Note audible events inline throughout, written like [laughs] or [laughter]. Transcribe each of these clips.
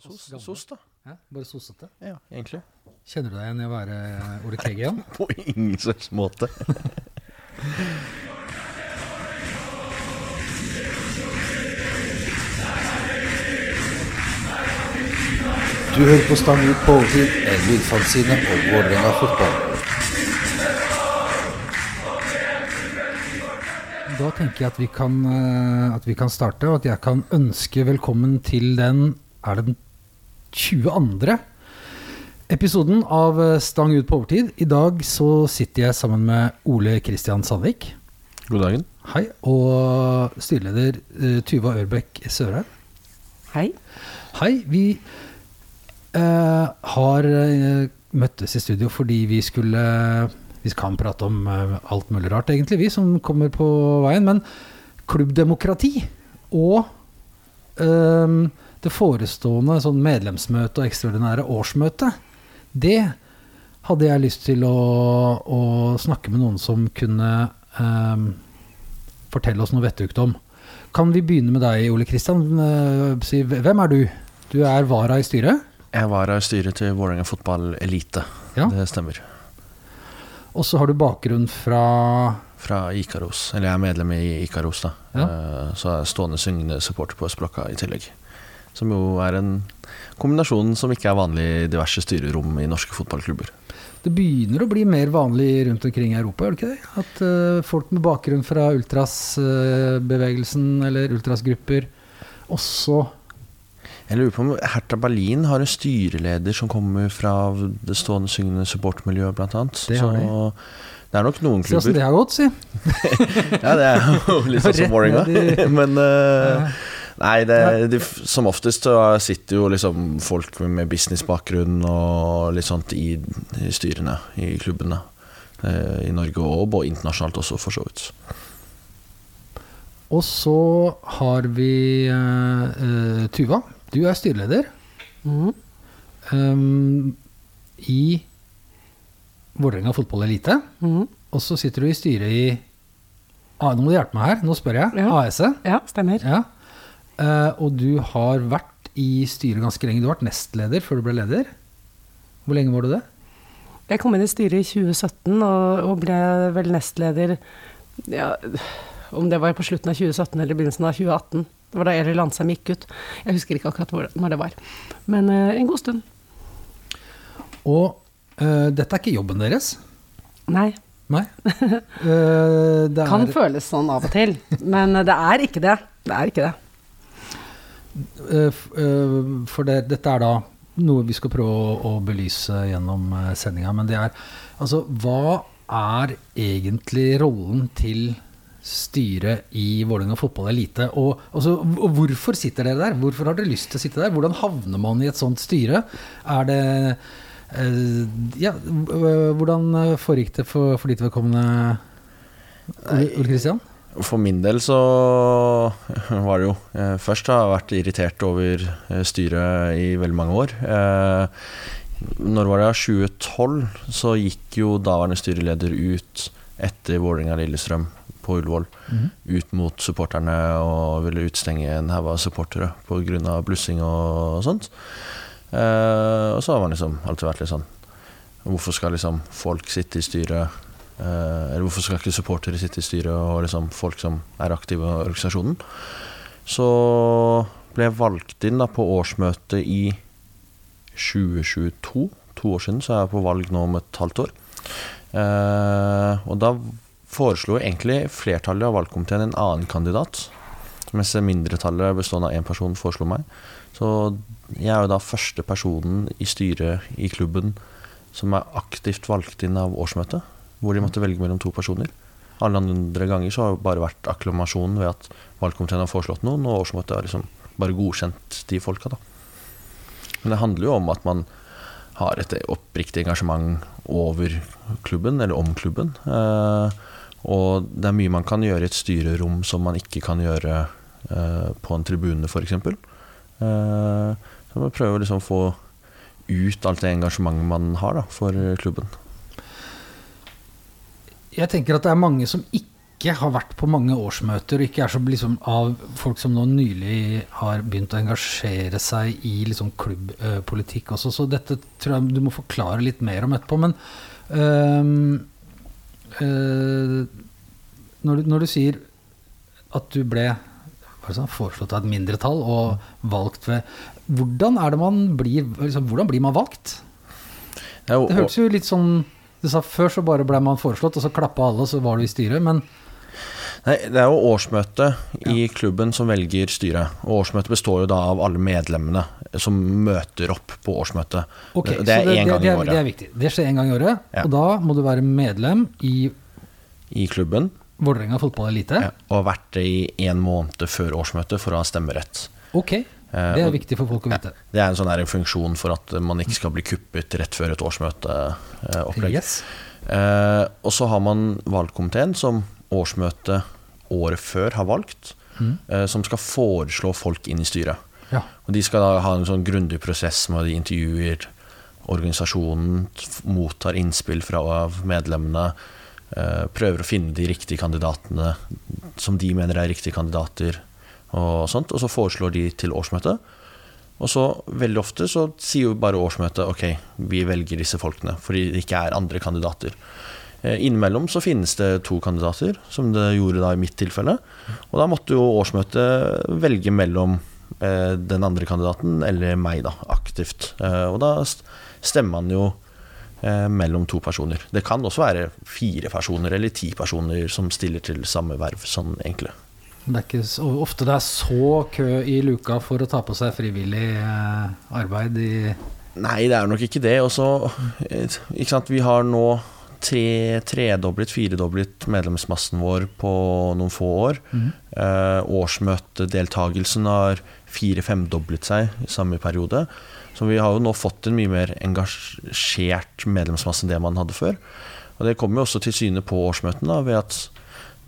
Sos, gamle. sos, da. Ja, bare sossete. Ja, egentlig. Kjenner du deg igjen i å være Ole Kegg? [laughs] På ingen slags måte. [laughs] Du hører på Stang ut på overtid, en lydfanzine om Vålerenga fotball. Da tenker jeg at vi, kan, eh, at vi kan starte, og at jeg kan ønske velkommen til den Er det den 22. episoden av eh, Stang ut på overtid? I dag så sitter jeg sammen med Ole Kristian Sandvik. God dagen. Hei. Og styreleder eh, Tuva Ørbekk Sørheim. Hei. Hei. Vi eh, har eh, møttes i studio fordi vi skulle Vi kan prate om alt mulig rart, egentlig, vi som kommer på veien. Men klubbdemokrati og eh, det forestående sånn medlemsmøte og ekstraordinære årsmøte, det hadde jeg lyst til å, å snakke med noen som kunne eh, fortelle oss noe vettugt om. Kan vi begynne med deg, Ole Kristian? Eh, hvem er du? Du er vara i styret, Jeg er vara i styret til Vålerenga fotball elite. Ja. Det stemmer. og så har du bakgrunn fra Fra Ikaros. Eller jeg er medlem i Ikaros, da. Ja. Eh, Så er jeg stående syngende supporter på Østblokka i tillegg. Som jo er en kombinasjon som ikke er vanlig i diverse styrerom i norske fotballklubber. Det begynner å bli mer vanlig rundt omkring i Europa, gjør det ikke det? At uh, folk med bakgrunn fra ultrasbevegelsen eller ultrasgrupper også Jeg lurer på om Hertha Berlin har en styreleder som kommer fra det stående syngende supportmiljøet, blant annet. Det har Så det er nok noen Se åssen klubber. det har gått, si. [laughs] Ja, det er jo litt [laughs] sånn som Vålerenga. [laughs] Men uh, Ja. Nei, det, det, som oftest så sitter jo liksom folk med businessbakgrunn og litt sånt i, i styrene i klubbene. eh, I Norge og både internasjonalt også, for så vidt. Og så har vi eh, eh, Tuva. Du er styreleder mm. um, i Vålerenga fotball elite. Mm. Og så sitter du i styret i ah, Nå må du hjelpe meg her, nå spør jeg. Ja. ASE. Ja, stemmer. Ja. Eh, og du har vært i styret ganske lenge. Du har vært nestleder før du ble leder. Hvor lenge var du det? Jeg kom inn i styret i 2017 og, og ble vel nestleder ja, Om det var på slutten av 2017 eller begynnelsen av 2018. Det var da Eli Landsheim gikk ut. Jeg husker ikke akkurat hvor, når det var. Men eh, en god stund. Og eh, dette er ikke jobben deres. Nei. Nei. [laughs] Eh, det Kan er, føles sånn av og til. Men det er ikke det. Det er ikke det. Eh, eh, for det, dette er da noe vi skal prøve å, å belyse gjennom uh, sendinga. Men det er altså Hva er egentlig rollen til styret i Vålerenga fotball elite? Og, altså, hvorfor sitter dere der? Hvorfor har dere lyst til å sitte der? Hvordan havner man i et sånt styre? Er det eh, Ja, hvordan foregikk det for, for ditt vedkommende, Ole Kristian? For min del så [laughs] var det jo eh, Først har jeg vært irritert over eh, styret i veldig mange år. Eh, når var det? 2012 så gikk jo daværende styreleder ut etter Vålerenga-Lillestrøm på Ullevål. Ut mot supporterne og ville utstenge en haug av supportere pga. blussing og sånt. Eh, og så har man liksom alltid vært litt sånn Hvorfor skal liksom folk sitte i styret eller hvorfor skal ikke supportere sitte i styret og liksom folk som er aktive i organisasjonen? Så ble jeg valgt inn da på årsmøtet i 2022. To år siden, så er jeg på valg nå om et halvt år. Eh, og da foreslo egentlig flertallet av valgkomiteen en annen kandidat. Mens mindretallet bestående av én person foreslo meg. Så jeg er jo da første personen i styret i klubben som er aktivt valgt inn av årsmøtet hvor de måtte velge mellom to personer. Alle andre ganger så har det bare vært akklamasjon ved at valgkomiteen har foreslått noen, og årsmøtet har liksom bare godkjent de folka, da. Men det handler jo om at man har et oppriktig engasjement over klubben, eller om klubben. Eh, og det er mye man kan gjøre i et styrerom som man ikke kan gjøre eh, på en tribune, f.eks. Eh, så man prøver liksom å få ut alt det engasjementet man har da, for klubben. Jeg tenker at det er mange som ikke har vært på mange årsmøter, og ikke er så liksom av folk som nå nylig har begynt å engasjere seg i liksom klubbpolitikk også, så dette tror jeg du må forklare litt mer om etterpå. Men øhm, øh, når, du, når du sier at du ble sånn, foreslått av et mindretall og valgt ved Hvordan er det man blir liksom, Hvordan blir man valgt? Det hørtes jo litt sånn Du sa før så bare ble man foreslått, og så klappa alle, og så var du i styret. Men Nei, det er jo årsmøtet i klubben som velger styret. Og årsmøtet består jo da av alle medlemmene som møter opp på årsmøtet. Okay, det er én gang i året det er viktig. Det skjer én gang i året, Ja. og da må du være medlem i i klubben. Vålerenga fotballelite. Ja, og vært det i én måned før årsmøtet for å ha stemmerett. Ok, det Eh, er viktig for folk å vite. Det er en sånn funksjon for at man ikke skal bli kuppet rett før et årsmøteopplegg. Yes. Eh, og så har man valgkomiteen, som årsmøtet året før har valgt, Mm. eh, som skal foreslå folk inn i styret. Ja. Og De skal da ha en sånn grundig prosess med de intervjuer organisasjonen, mottar innspill fra medlemmene, eh, prøver å finne de riktige kandidatene som de mener er riktige kandidater, og sånt. Og så foreslår de til årsmøtet. Og så veldig ofte så sier jo bare årsmøtet ok, vi velger disse folkene, fordi det ikke er andre kandidater. Eh, Innimellom så finnes det to kandidater, som det gjorde da i mitt tilfelle. Og da måtte jo årsmøtet velge mellom eh, den andre kandidaten eller meg, da, aktivt. Eh, og da stemmer man jo mellom to personer. Det kan også være fire personer eller ti personer som stiller til samme verv, sånn egentlig. Det er ikke ofte det er så kø i luka for å ta på seg frivillig eh, arbeid i Nei, det er nok ikke det. Og så, eh, ikke sant, vi har nå tre, tredoblet, firedoblet medlemsmassen vår på noen få år. Eh, årsmøtedeltagelsen har fire-femdoblet seg i samme periode. Så vi har jo nå fått en mye mer engasjert medlemsmasse enn det man hadde før. Og det kommer jo også til syne på årsmøtene ved at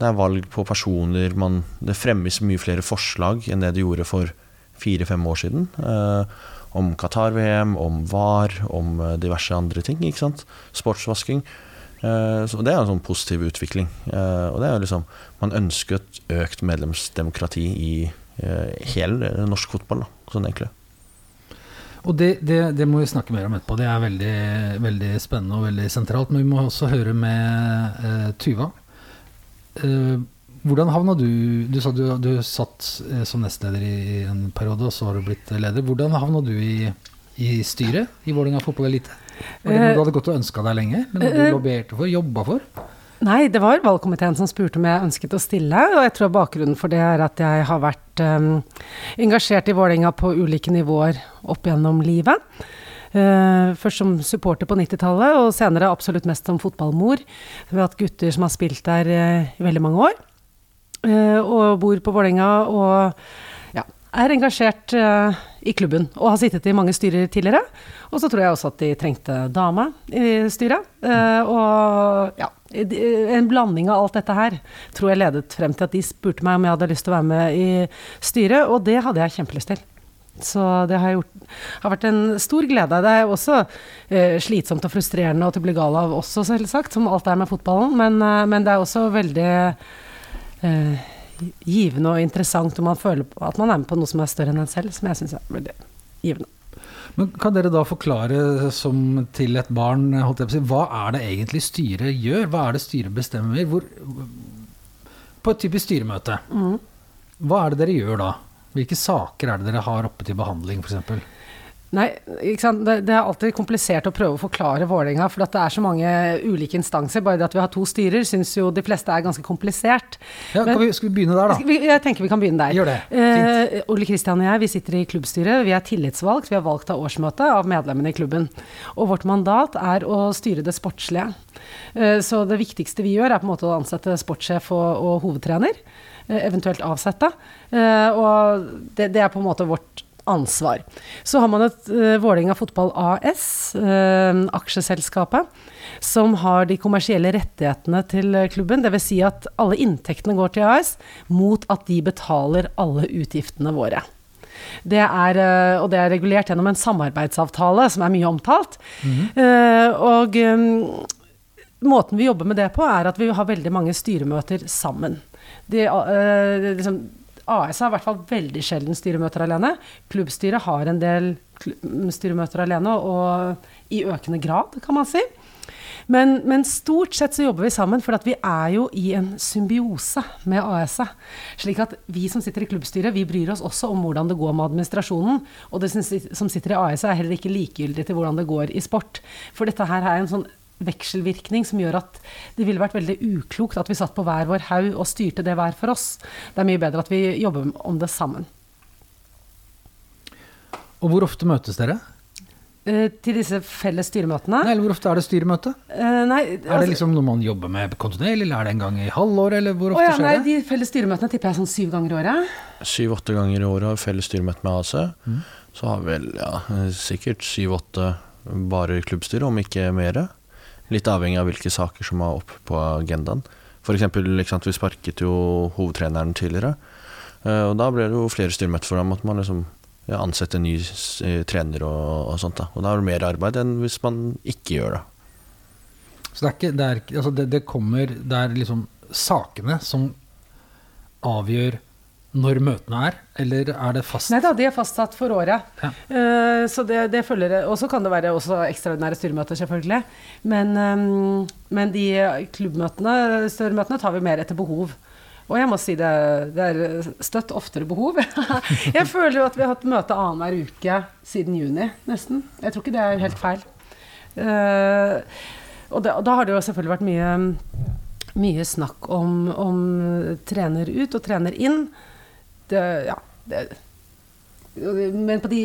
det er valg på personer man, Det fremmes mye flere forslag enn det det gjorde for fire-fem år siden. Eh, om Qatar-VM, om VAR, om eh, diverse andre ting. ikke sant? Sportsvasking. Eh, så det er en sånn positiv utvikling. Eh, og det er jo liksom Man ønsker et økt medlemsdemokrati i eh, hele norsk fotball, da, sånn egentlig. Og det, det, det må vi snakke mer om etterpå. Det er veldig, veldig spennende og veldig sentralt. Men vi må også høre med eh, Tuva. Eh, hvordan havna du Du sa du, du satt eh, som nestleder i en periode, og så har du blitt leder. Hvordan havna du i, i styret i Vålerenga fotballelite? Var det noe du hadde gått og ønska deg lenge? Men du lobbyerte for? Jobba for? Nei, det var valgkomiteen som spurte om jeg ønsket å stille. Og jeg tror bakgrunnen for det er at jeg har vært um, engasjert i Vålerenga på ulike nivåer opp gjennom livet. Uh, først som supporter på 90-tallet, og senere absolutt mest som fotballmor. Vi har hatt gutter som har spilt der uh, i veldig mange år. Uh, og bor på Vålerenga og ja, er engasjert i klubben. Og har sittet i mange styrer tidligere. Og så tror jeg også at de trengte dame i styret. Og ja, en blanding av alt dette her tror jeg ledet frem til at de spurte meg om jeg hadde lyst til å være med i styret, og det hadde jeg kjempelyst til. Så det har, gjort, har vært en stor glede. Det er også eh, slitsomt og frustrerende og til å bli gal av også, selvsagt, som alt er med fotballen. Men, eh, men det er også veldig eh, givende og interessant når man føler at man er med på noe som er større enn en selv, som jeg syns er veldig givende. Men Kan dere da forklare som til et barn, si, hva er det egentlig styret gjør? Hva er det styret bestemmer? Hvor, på et typisk styremøte, hva er det dere gjør da? Hvilke saker er det dere har oppe til behandling, f.eks.? Nei? Det, det er alltid komplisert å prøve å forklare Vålerenga, for at det er så mange ulike instanser. Bare det at vi har to styrer, syns jo de fleste er ganske komplisert. Ja, Men- kan vi, skal vi begynne der, da? Vi- Jeg tenker vi kan begynne der. Gjør det. Eh, Ole Kristian og jeg vi sitter i klubbstyret. Vi er tillitsvalgt. Vi er valgt av årsmøtet av medlemmene i klubben. Og vårt mandat er å styre det sportslige. Eh, så det viktigste vi gjør, er på en måte å ansette sportssjef og, og hovedtrener. Eh, eventuelt avsette. Eh, og det, det er på en måte vårt ansvar. Så har man et uh, Vålerenga Fotball AS, eh, aksjeselskapet, som har de kommersielle rettighetene til eh, klubben. Dvs. Si at alle inntektene går til AS, mot at de betaler alle utgiftene våre. Det er, eh, og det er regulert gjennom en samarbeidsavtale som er mye omtalt. Eh, og eh, måten vi jobber med det på, er at vi har veldig mange styremøter sammen. De, uh, liksom, AS har i hvert fall veldig sjelden styremøter alene. Klubbstyret har en del styremøter alene, og i økende grad, kan man si. Men, men stort sett så jobber vi sammen, for vi er jo i en symbiose med AS-et. Slik at vi som sitter i klubbstyret, vi bryr oss også om hvordan det går med administrasjonen. Og det som sitter i AS-et er heller ikke likegyldig til hvordan det går i sport. For dette her er en sånn vekselvirkning som gjør at det ville vært veldig uklokt at vi satt på hver vår haug og styrte det hver for oss. Det er mye bedre at vi jobber om det sammen. Og hvor ofte møtes dere? Eh, til disse felles styremøtene Nei, eller hvor ofte er det styremøte? Uh, Nei, Er det altså- liksom noe man jobber med kontinuerlig, eller er det en gang i halvåret, eller hvor ofte ja, nei, det? De felles styremøtene tipper jeg sånn syv ganger i året. Syv-åtte ganger i året har vi felles styremøte med AC. Så har vi vel ja, sikkert syv-åtte bare klubbstyre, om ikke mer. Litt avhengig av hvilke saker som er oppe på agendaen. For eksempel, vi sparket jo hovedtreneren tidligere. eh, Og da ble det jo flere styremøter for ham at man liksom ja, ansetter en ny eh, trener og, og sånt. da. Og da er det mer arbeid enn hvis man ikke gjør det. Så det er ikke, det er, altså det, det kommer Det er liksom sakene som avgjør når møtene er, eller er det fast? Nei da, de er fastsatt for året. Ja. Eh, så det, det følger Og så kan det være også ekstraordinære styremøter, selvfølgelig. Men, ehm, men de klubbmøtene, størremøtene, tar vi mer etter behov. Og jeg må si det, det er støtt oftere behov. [laughs] jeg føler jo at vi har hatt møte annenhver uke siden juni, nesten. Jeg tror ikke det er helt feil. Eh, og, det, og da har det jo selvfølgelig vært mye, mye snakk om, om trener ut og trener inn. Det, ja, det, men på de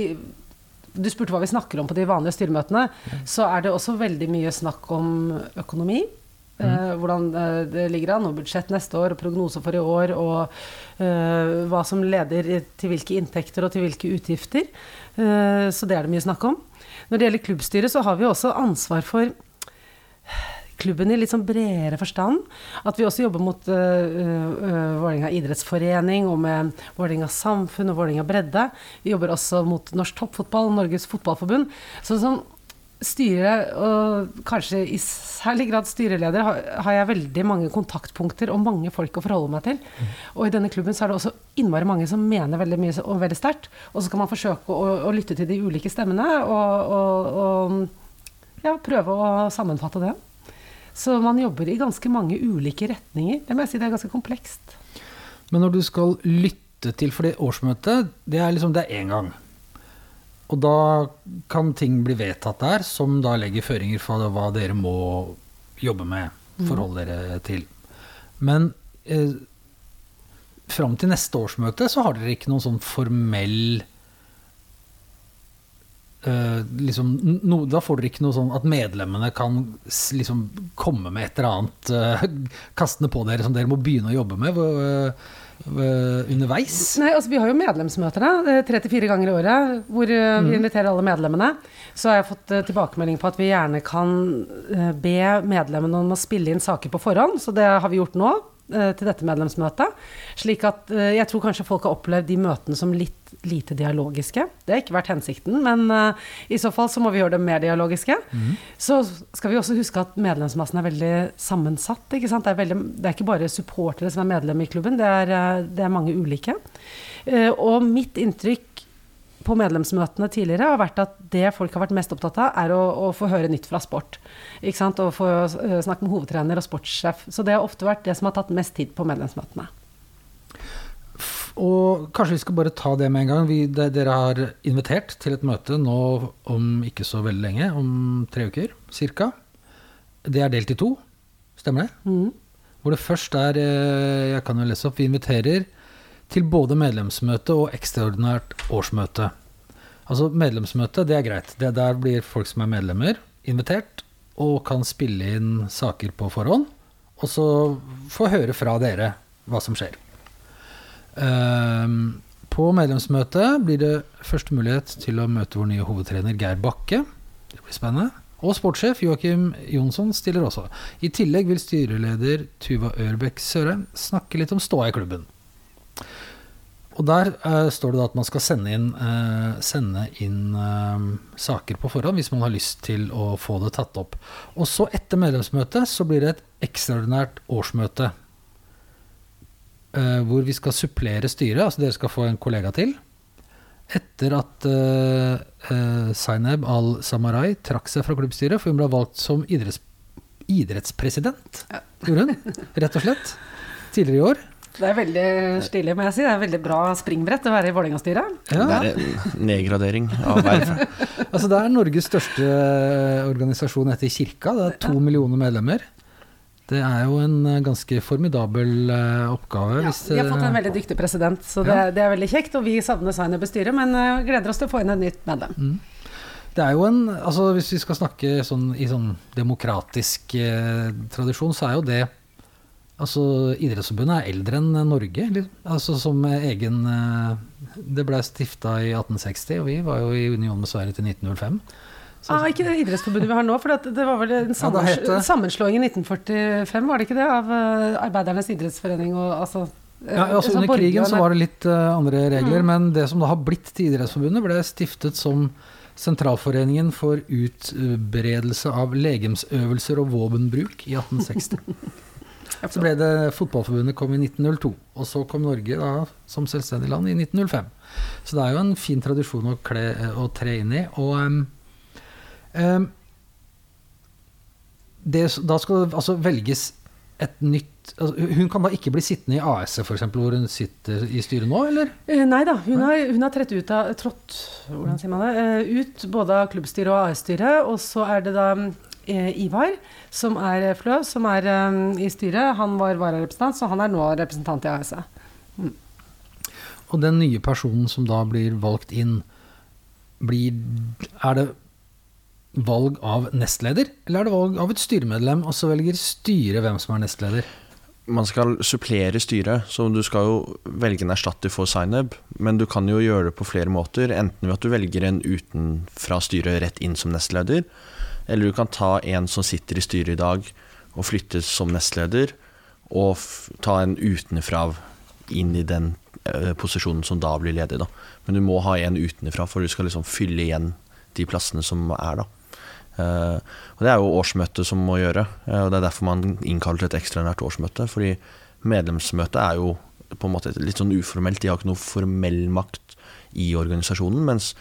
Du spurte hva vi snakker om på de vanlige styremøtene. Så er det også veldig mye snakk om økonomi. Eh, hvordan eh, det ligger an, og budsjett neste år, og prognoser for i år, og eh, hva som leder til hvilke inntekter og til hvilke utgifter. Eh, så det er det mye snakk om. Når det gjelder klubbstyret, så har vi også ansvar for klubben i litt sånn bredere forstand. At vi også jobber mot uh, uh, Vålerenga idrettsforening og med Vålerenga samfunn og Vålerenga bredde. Vi jobber også mot norsk toppfotball, Norges fotballforbund. Så som styre, og kanskje i særlig grad styreleder, har, har jeg veldig mange kontaktpunkter og mange folk å forholde meg til. Og i denne klubben så er det også innmari mange som mener veldig mye og veldig sterkt. Og så kan man forsøke å, å lytte til de ulike stemmene og, og, og ja, prøve å sammenfatte det. Så man jobber i ganske mange ulike retninger. Det må jeg si, det er ganske komplekst. Men når du skal lytte til For det årsmøtet, det er liksom det er én gang. Og da kan ting bli vedtatt der som da legger føringer for hva dere må jobbe med, forholde dere til. Men eh, fram til neste årsmøte så har dere ikke noen sånn formell eh, liksom, no, Da får dere ikke noe sånn at medlemmene kan liksom komme med et eller annet uh, kastende på dere som dere må begynne å jobbe med hvor, eh, underveis. Nei, altså Vi har jo medlemsmøter tre til fire ganger i året, hvor vi inviterer alle medlemmene. Så har jeg fått tilbakemelding på at vi gjerne kan be medlemmene om å spille inn saker på forhånd, så det har vi gjort nå. Eh, Til dette medlemsmøtet. Slik at eh, jeg tror kanskje folk har opplevd de møtene som litt lite dialogiske. Det har ikke vært hensikten, men eh, i så fall så må vi gjøre dem mer dialogiske. Så skal vi også huske at medlemsmassen er veldig sammensatt. Ikke sant? Det, er veldig, det er ikke bare supportere som er medlem i klubben, det er, det er mange ulike. Og mitt inntrykk på medlemsmøtene tidligere har vært at det folk har vært mest opptatt av, er å, å få høre nytt fra sport. Ikke sant? Og få eh, snakke med hovedtrener og sportssjef. Så det har ofte vært det som har tatt mest tid på medlemsmøtene. Og kanskje vi skal bare ta det med en gang. Vi, de, dere har invitert til et møte nå om ikke så veldig lenge, om tre uker cirka. Det er delt i to, stemmer det? Mm. Hvor det først er eh, Jeg kan jo lese opp. Vi inviterer til både medlemsmøte og ekstraordinært årsmøte. Altså medlemsmøte, det er greit. Det der blir folk som er medlemmer, invitert og kan spille inn saker på forhånd. Og så få høre fra dere hva som skjer. Ehm, på medlemsmøtet blir det første mulighet til å møte vår nye hovedtrener Geir Bakke. Det blir spennende. Og sportssjef Joakim Jonsson stiller også. I tillegg vil styreleder Tuva Ørbekk Sørheim snakke litt om ståa i klubben. Og der uh, står det da at man skal sende inn, uh, sende inn uh, saker på forhånd hvis man har lyst til å få det tatt opp. Og så etter medlemsmøtet så blir det et ekstraordinært årsmøte. hvor vi skal supplere styret, altså dere skal få en kollega til. Etter at Zainab al-Samarai trakk seg fra klubbstyret, for hun ble valgt som idretts, idrettspresident. Gjorde hun, rett og slett. Tidligere i år. Det er veldig stilig, må jeg si. Det er veldig bra springbrett å være i Vålerenga-styret. Ja. Det er nedgradering av verv. [laughs] Altså, det er Norges største eh, organisasjon etter kirka. Det er to millioner medlemmer. Det er jo en eh, ganske formidabel eh, oppgave. Ja, hvis, vi har fått en veldig dyktig president, så det, Ja. det er veldig kjekt. Og vi savner Zainab i styret, men gleder oss til å få inn et nytt medlem. Det er jo en, altså Hvis vi skal snakke sånn, i sånn demokratisk eh, tradisjon, så er jo det Altså Idrettsforbundet er eldre enn Norge. Liksom. Altså som egen eh, Det ble stifta i 1860, og vi var jo i union med Sverige til 1905. Så, Ah, ikke det idrettsforbundet vi har nå, for det, det var vel en sammens ja, sammenslåing i 1945, var det ikke det? Av eh, Arbeidernes idrettsforening og altså eh, ja, altså Under krigen så var det litt uh, andre regler, Mm. men det som da har blitt til Idrettsforbundet, ble stiftet som Sentralforeningen for utbredelse av legemsøvelser og våpenbruk i 1860. [laughs] Så ble det Fotballforbundet kom i 1902, og så kom Norge da som selvstendig land i 1905. Så det er jo en fin tradisjon å, kle, å tre inn i. Og um, um, det, da skal det altså velges et nytt altså, Hun kan da ikke bli sittende i AS f.eks., hvor hun sitter i styret nå, eller? Eh, Nei da, hun har, hun har trådt ut av trådt, hvordan sier man det, ut både av klubbstyret og AS-styret. Og så er det da Ivar, som er Flø, som er eh, i styret. Han var vararepresentant, så han er nå representant i AS. Og den nye personen som da blir valgt inn, blir Er det valg av nestleder, eller er det valg av et styremedlem, og så velger styret hvem som er nestleder? Man skal supplere styret, så du skal jo velge en erstatter for Zainab. Men du kan jo gjøre det på flere måter. Enten ved at du velger en utenfra styret rett inn som nestleder, eller du kan ta en som sitter i styret i dag og flyttes som nestleder, og ta en utenfra inn i den eh, posisjonen som da blir ledig. Da. Men du må ha en utenfra, for du skal liksom fylle igjen de plassene som er, da. Uh, og Det er jo årsmøtet som må gjøre, Uh, og det er derfor man innkaller til et ekstraordinært årsmøte. Fordi medlemsmøtet er jo på en måte litt sånn uformelt, de har ikke noe formell makt i organisasjonen. Mens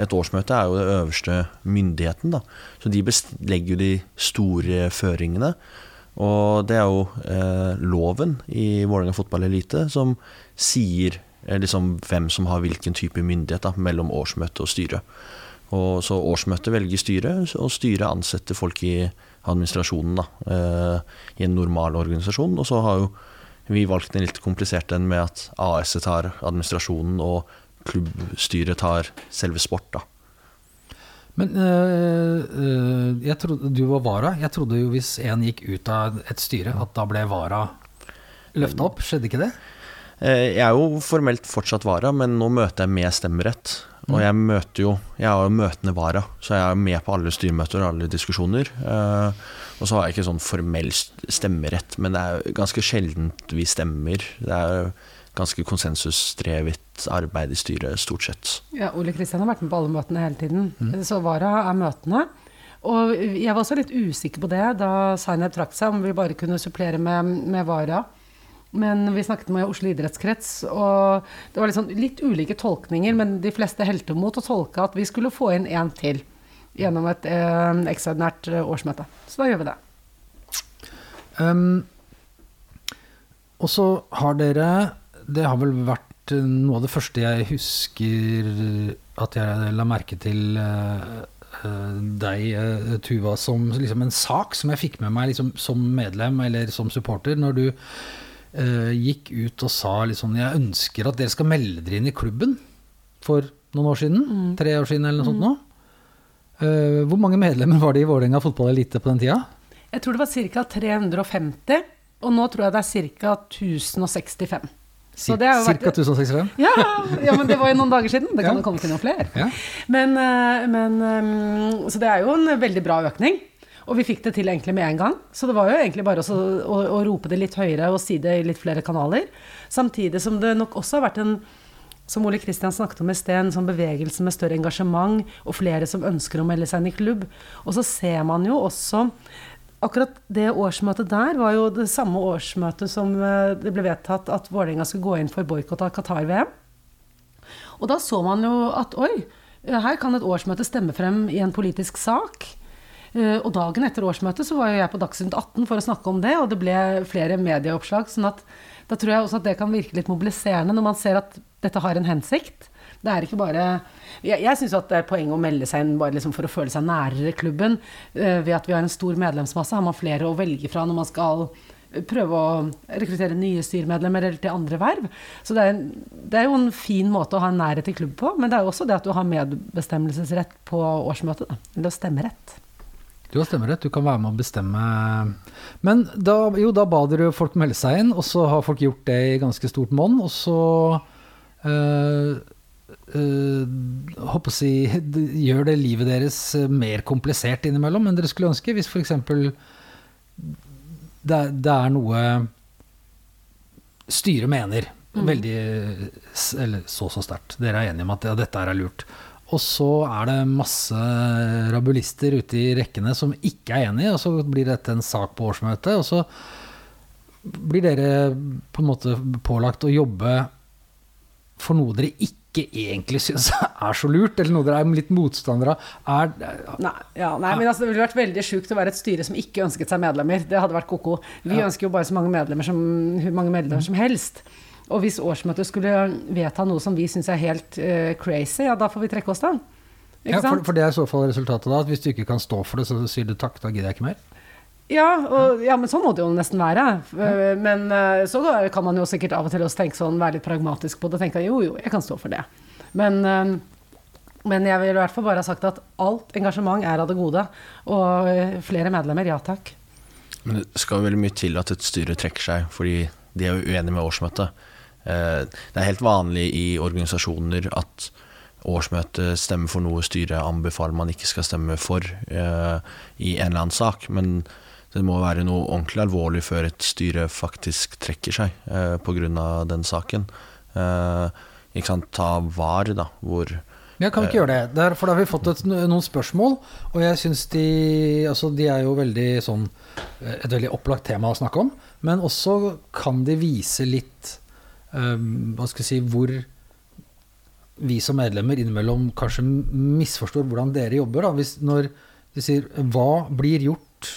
et årsmøte er jo det øverste myndigheten, da. Så de legger jo de store føringene. Og det er jo eh, loven i Vålerenga fotballelite som sier eh, liksom hvem som har hvilken type myndighet da, mellom årsmøte og styre. Og så årsmøtet velger styret, og styret ansetter folk i administrasjonen da, eh, i en normal organisasjon. Og så har jo vi valgt en litt komplisert en med at AS tar administrasjonen, og klubbstyret tar selve sport. da. Men øh, øh, jeg trodde du var vara. Jeg trodde jo hvis en gikk ut av et styre, at da ble vara løfta opp. Skjedde ikke det? Eh, Jeg er jo formelt fortsatt vara, men nå møter jeg med stemmerett. Og jeg møter jo Jeg er jo møtende vara, så jeg er med på alle styremøter og alle diskusjoner. Og så har jeg ikke sånn formell stemmerett, men det er jo ganske sjeldent vi stemmer. Det er ganske konsensusdrevet arbeid i styret, stort sett. Ja, Ole Kristian har vært med på alle møtene hele tiden. Så Vara er møtene. Og jeg var også litt usikker på det da Zainab trakk seg, om vi bare kunne supplere med, med Vara. Men vi snakket med Oslo idrettskrets, og det var litt, sånn, litt ulike tolkninger, men de fleste helte mot å tolke at vi skulle få inn én til gjennom et eh, ekstraordinært eh, årsmøte. Så da gjør vi det. Um, og så har dere Det har vel vært eh, noe av det første jeg husker at jeg la merke til eh, eh, deg, eh, Tuva, som liksom en sak som jeg fikk med meg liksom, som medlem eller som supporter, når du uh, gikk ut og sa liksom Jeg ønsker at dere skal melde dere inn i klubben for noen år siden. Tre år siden eller noe sånt nå. Uh, hvor mange medlemmer var det i Vålerenga fotballelite på den tida? Jeg tror det var ca. 350, og nå tror jeg det er ca. 1065. Så det Cirka 1065? Ja, ja, men det var jo noen dager siden. Det kan jo komme til noen flere. Ja. Men, eh, men eh, Så det er jo en veldig bra økning. Og vi fikk det til egentlig med en gang. Så det var jo egentlig bare å, å, å rope det litt høyere og si det i litt flere kanaler. Samtidig som det nok også har vært en som Ole Kristian snakket om i sted, en sånn bevegelse med større engasjement, og flere som ønsker å melde seg inn i klubb. Og så ser man jo også Akkurat det årsmøtet der var jo det samme årsmøtet som eh, det ble vedtatt at Vålerenga skulle gå inn for boikott av Qatar-VM. Og da så man jo at oi, her kan et årsmøte stemme frem i en politisk sak. Eh, Og dagen etter årsmøtet så var jo jeg på Dagsnytt 18 for å snakke om det, og det ble flere medieoppslag. sånn at da tror jeg også at det kan virke litt mobiliserende når man ser at dette har en hensikt. Det er ikke bare Jeg, jeg syns det er poeng å melde seg inn bare liksom for å føle seg nærere klubben. Eh, ved at vi har en stor medlemsmasse, har man flere å velge fra når man skal prøve å rekruttere nye styremedlemmer eller til andre verv. Så det er, det er jo en fin måte å ha en nærhet til klubb på, men det er jo også det at du har medbestemmelsesrett på årsmøtet. Eller stemmerett. Du har stemmerett, du kan være med å bestemme. Men da, jo, da ba dere folk melde seg inn, og så har folk gjort det i ganske stort monn. Og så øh, håper å si, [laughs] gjør det livet deres eh, mer komplisert innimellom enn dere skulle ønske. Hvis f.eks. Det, det er noe styret mener veldig Eller så så sterkt. Dere er enige om at ja, dette er lurt. Og så er det masse rabulister ute i rekkene som ikke er enige, og så blir dette en sak på årsmøtet, og så blir dere på en måte pålagt å jobbe for noe dere ikke egentlig syns [laughs] er så lurt, eller noe dere er litt motstandere av. Nei, ja, nei, men altså, det ville vært veldig sjukt å være et styre som ikke ønsket seg medlemmer. Det hadde vært ko-ko. Vi Ja. ønsker jo bare så mange medlemmer som, mange medlemmer som helst. Og hvis årsmøtet skulle vedta noe som vi syns er helt uh, crazy, ja, da får vi trekke oss, da. Ikke ja, for, for det er i så fall resultatet da, at hvis du ikke kan stå for det, så sier du takk, da gidder jeg ikke mer. Ja, og, ja, men sånn må det jo nesten være. Eh, Men eh, så kan man jo sikkert av og til også tenke sånn, være litt pragmatisk på det. Tenke jo, jo, jeg kan stå for det. Men, eh, men jeg vil i hvert fall bare ha sagt at alt engasjement er av det gode. Og flere medlemmer, ja takk. Men det skal veldig mye til at et styre trekker seg, fordi de er jo uenige med årsmøtet. Det er helt vanlig i organisasjoner at årsmøtet stemmer for noe styret anbefaler man ikke skal stemme for i en eller annen sak. Men det må være noe ordentlig alvorlig før et styre faktisk trekker seg eh, pga. den saken. Eh, ikke sant, Ta VAR, da, hvor Ja, kan vi ikke gjøre det? Der, for da har vi fått et, noen spørsmål, og jeg syns de Altså, de er jo veldig sånn Et veldig opplagt tema å snakke om, men også kan de vise litt um, Hva skal jeg si Hvor vi som medlemmer innimellom kanskje misforstår hvordan dere jobber. Da. Hvis, når de sier 'hva blir gjort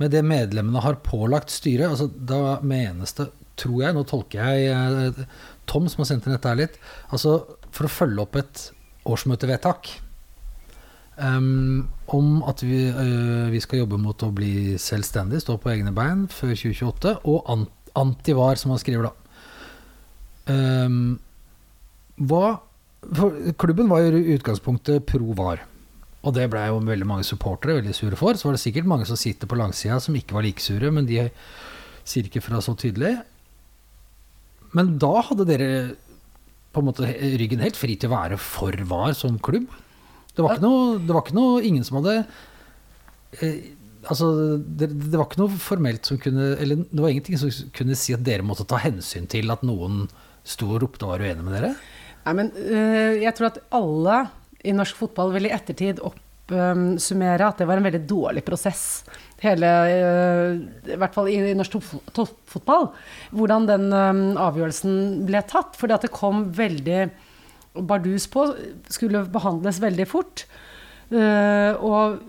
med det medlemmene har pålagt styret', altså, da menes det, tror jeg, nå tolker jeg eh, Tom som har sendt inn dette her litt, altså for å følge opp et årsmøtevedtak um, om at vi, uh, vi skal jobbe mot å bli selvstendig, stå på egne bein før 2028, og antivar, som han skriver da. Um, hva, klubben var jo i utgangspunktet pro var. Og det ble jo veldig mange supportere veldig sure for. Så var det sikkert mange som sitter på langsida som ikke var like sure, men de sier ikke fra så tydelig. Men da hadde dere på en måte ryggen helt fri til å være for VAR som klubb. Det var ikke noe, det var ikke noe ingen som hadde eh, Altså, det, det var ikke noe formelt som kunne Eller det var ingenting som kunne si at dere måtte ta hensyn til at noen sto og ropte og var uenig med dere? Nei, men øh, jeg tror at alle i norsk fotball vil i ettertid oppsummere at det var en veldig dårlig prosess. Hele, øh, I hvert fall i, norsk topp- toppfotball. Hvordan den øh, avgjørelsen ble tatt. Fordi at det kom veldig bardus på. Skulle behandles veldig fort. Eh, og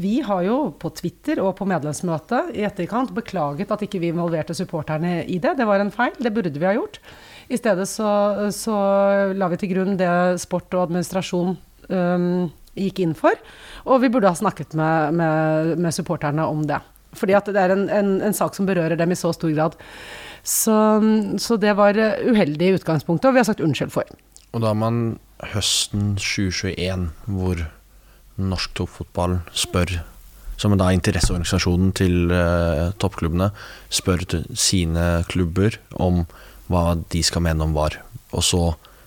vi har jo på Twitter og på medlemsmøtet i etterkant beklaget at ikke vi involverte supporterne i det. Det var en feil. Det burde vi ha gjort. I stedet så, så la vi til grunn det sport og administrasjon øhm, gikk inn for. Og vi burde ha snakket med, med, med supporterne om det. Fordi at det er en, en, en sak som berører dem i så stor grad. Så, så det var uheldig i utgangspunktet, og vi har sagt unnskyld for. Og da er man høsten 2021 hvor norsk toppfotball spør Som da interesseorganisasjonen til eh, toppklubbene spør sine klubber om hva de skal mene om VAR. Og så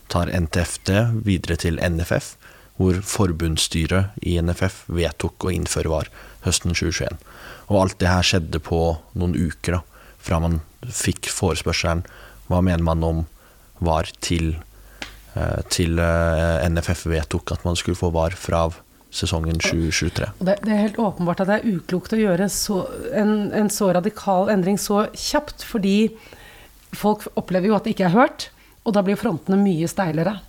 tar NTF det videre til NFF, hvor forbundsstyret i NFF vedtok å innføre VAR høsten 2021. Og alt det her skjedde på noen uker, da, fra man fikk forespørselen hva mener man om VAR til eh, til eh, NFF vedtok at man skulle få VAR fra sesongen 2023. Og Det, det er helt åpenbart at det er uklokt å gjøre så, en, en så radikal endring så kjapt, fordi folk opplever jo at det ikke er hørt, og da blir frontene mye steilere.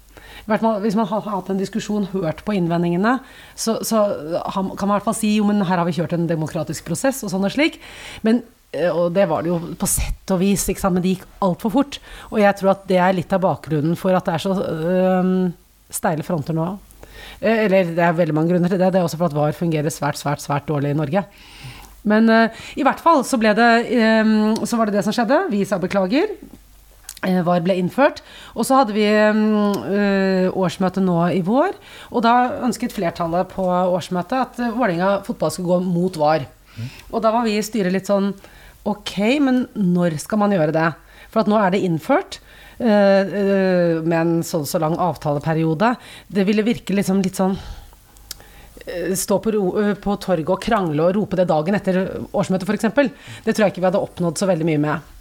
Hvis man har hatt en diskusjon, hørt på innvendingene, så, så kan man i hvert fall si jo, men her har vi kjørt en demokratisk prosess, og sånn og slik. Men, eh, og det var det jo på sett og vis, men det gikk altfor fort. Og jeg tror at det er litt av bakgrunnen for at det er så øh, steile fronter nå. Eh, Eller det er veldig mange grunner til det. Det er også for at VAR fungerer svært, svært, svært dårlig i Norge. Men eh, i hvert fall så ble det eh, Så var det det som skjedde. Vi sa beklager. Eh, VAR ble innført. Og så hadde vi eh, årsmøte nå i vår, og da ønsket flertallet på årsmøtet at eh, Vålerenga fotball skulle gå mot VAR. Og da var vi i styret litt sånn Ok, men når skal man gjøre det? For at nå er det innført. med en sånn så lang avtaleperiode. Det ville virke liksom litt sånn Stå på, på torget og krangle og rope det dagen etter årsmøtet, f.eks. Det tror jeg ikke vi hadde oppnådd så veldig mye med.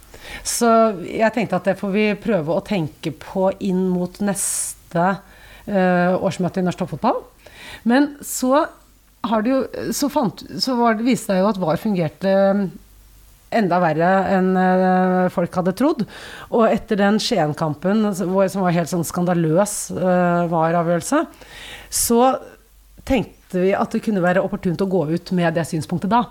Så jeg tenkte at det får vi prøve å tenke på inn mot neste uh, årsmøte i norsk toppfotball. Men så jo Så, fant, så var viste det jo at VAR fungerte enda verre enn eh, folk hadde trodd. Og etter den Skien-kampen, som var helt sånn skandaløs uh, VAR-avgjørelse, så tenkte vi at det kunne være opportunt å gå ut med det synspunktet da.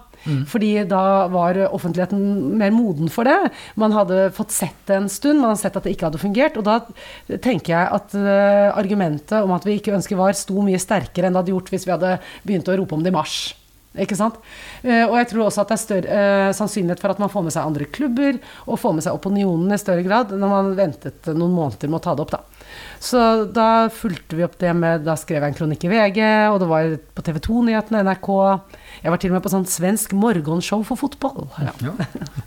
Fordi da var offentligheten mer moden for det. Man hadde fått sett det en stund, man hadde sett at det ikke hadde fungert. Og da tenker jeg at eh, argumentet om at vi ikke ønsker VAR, sto mye sterkere enn det hadde gjort hvis vi hadde begynt å rope om det i mars. Ikke sant? Eh, og jeg tror også at det er større eh, sannsynlighet for at man får med seg andre klubber, og får med seg opinionen i større grad, når man ventet noen måneder med å ta det opp, da. Så da fulgte vi opp det med Da skrev jeg en kronikk i VG, og det var på TV 2-nyhetene, NRK Jeg var til og med på sånn svensk morgenshow for fotball. Ja. Ja.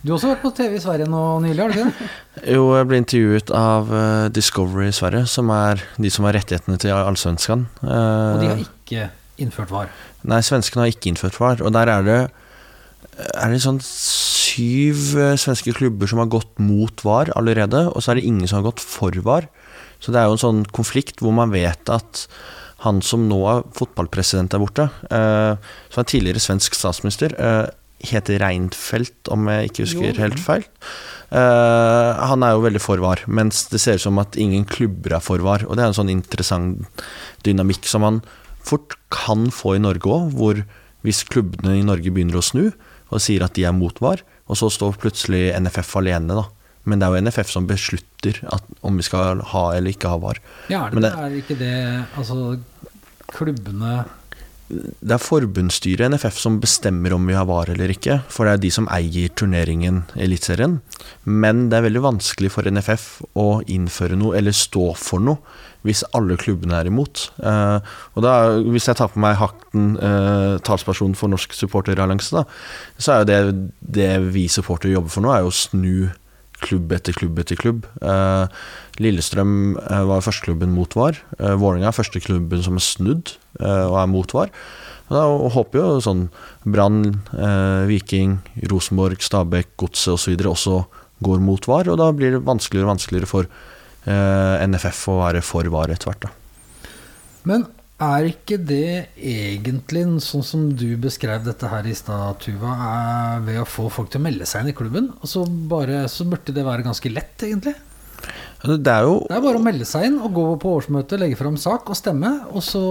Du har også vært på TV i Sverige nå nylig, har du ikke det? Jo, jeg ble intervjuet av eh, Discovery i Sverige, som er de som har rettighetene til Allsvenskan. Og de har ikke innført VAR. Nei, svenskene har ikke innført VAR, og der er det er det sånn syv eh, svenske klubber som har gått mot VAR allerede, og så er det ingen som har gått for VAR. Så det er jo en sånn konflikt hvor man vet at han som nå er fotballpresident der borte, eh, som er tidligere svensk statsminister, eh, heter Reinfeldt, om jeg ikke husker Jo. helt feil. Eh, han er jo veldig for VAR, mens det ser ut som at ingen klubber er for VAR. Og det er en sånn interessant dynamikk som man fort kan få i Norge òg, hvor hvis klubbene i Norge begynner å snu og sier at de er mot VAR, og så står plutselig NFF alene, da. Men det er jo NFF som beslutter at, om vi skal ha eller ikke ha VAR. Ja, er det, Men det, er ikke det Altså, klubbene Det er forbundsstyret i NFF som bestemmer om vi har VAR eller ikke, for det er de som eier turneringen Eliteserien. Men det er veldig vanskelig for NFF å innføre noe eller stå for noe hvis alle klubbene er imot. Eh, og da, Hvis jeg tar på meg hakten eh, talsperson for Norsk supporterallianse, så er jo det det vi supportere jobber for nå, er jo å snu klubb etter klubb etter klubb. Eh, Lillestrøm eh, var førsteklubben mot VAR. Uh, Vålerenga er førsteklubben som er snudd eh, og er mot VAR. Og da håper jo sånn Brann, eh, Viking, Rosenborg, Stabæk, Godset osv. Også, også går mot VAR, og da blir det vanskeligere og vanskeligere for eh, NFF å være for VAR etter hvert. da. Men er ikke det egentlig sånn som du beskrev dette her i stad, Tuva, ved å få folk til å melde seg inn i klubben? Altså bare, så burde det være ganske lett, egentlig. Det er jo Det er bare å melde seg inn og gå på årsmøte, legge fram sak og stemme. Og så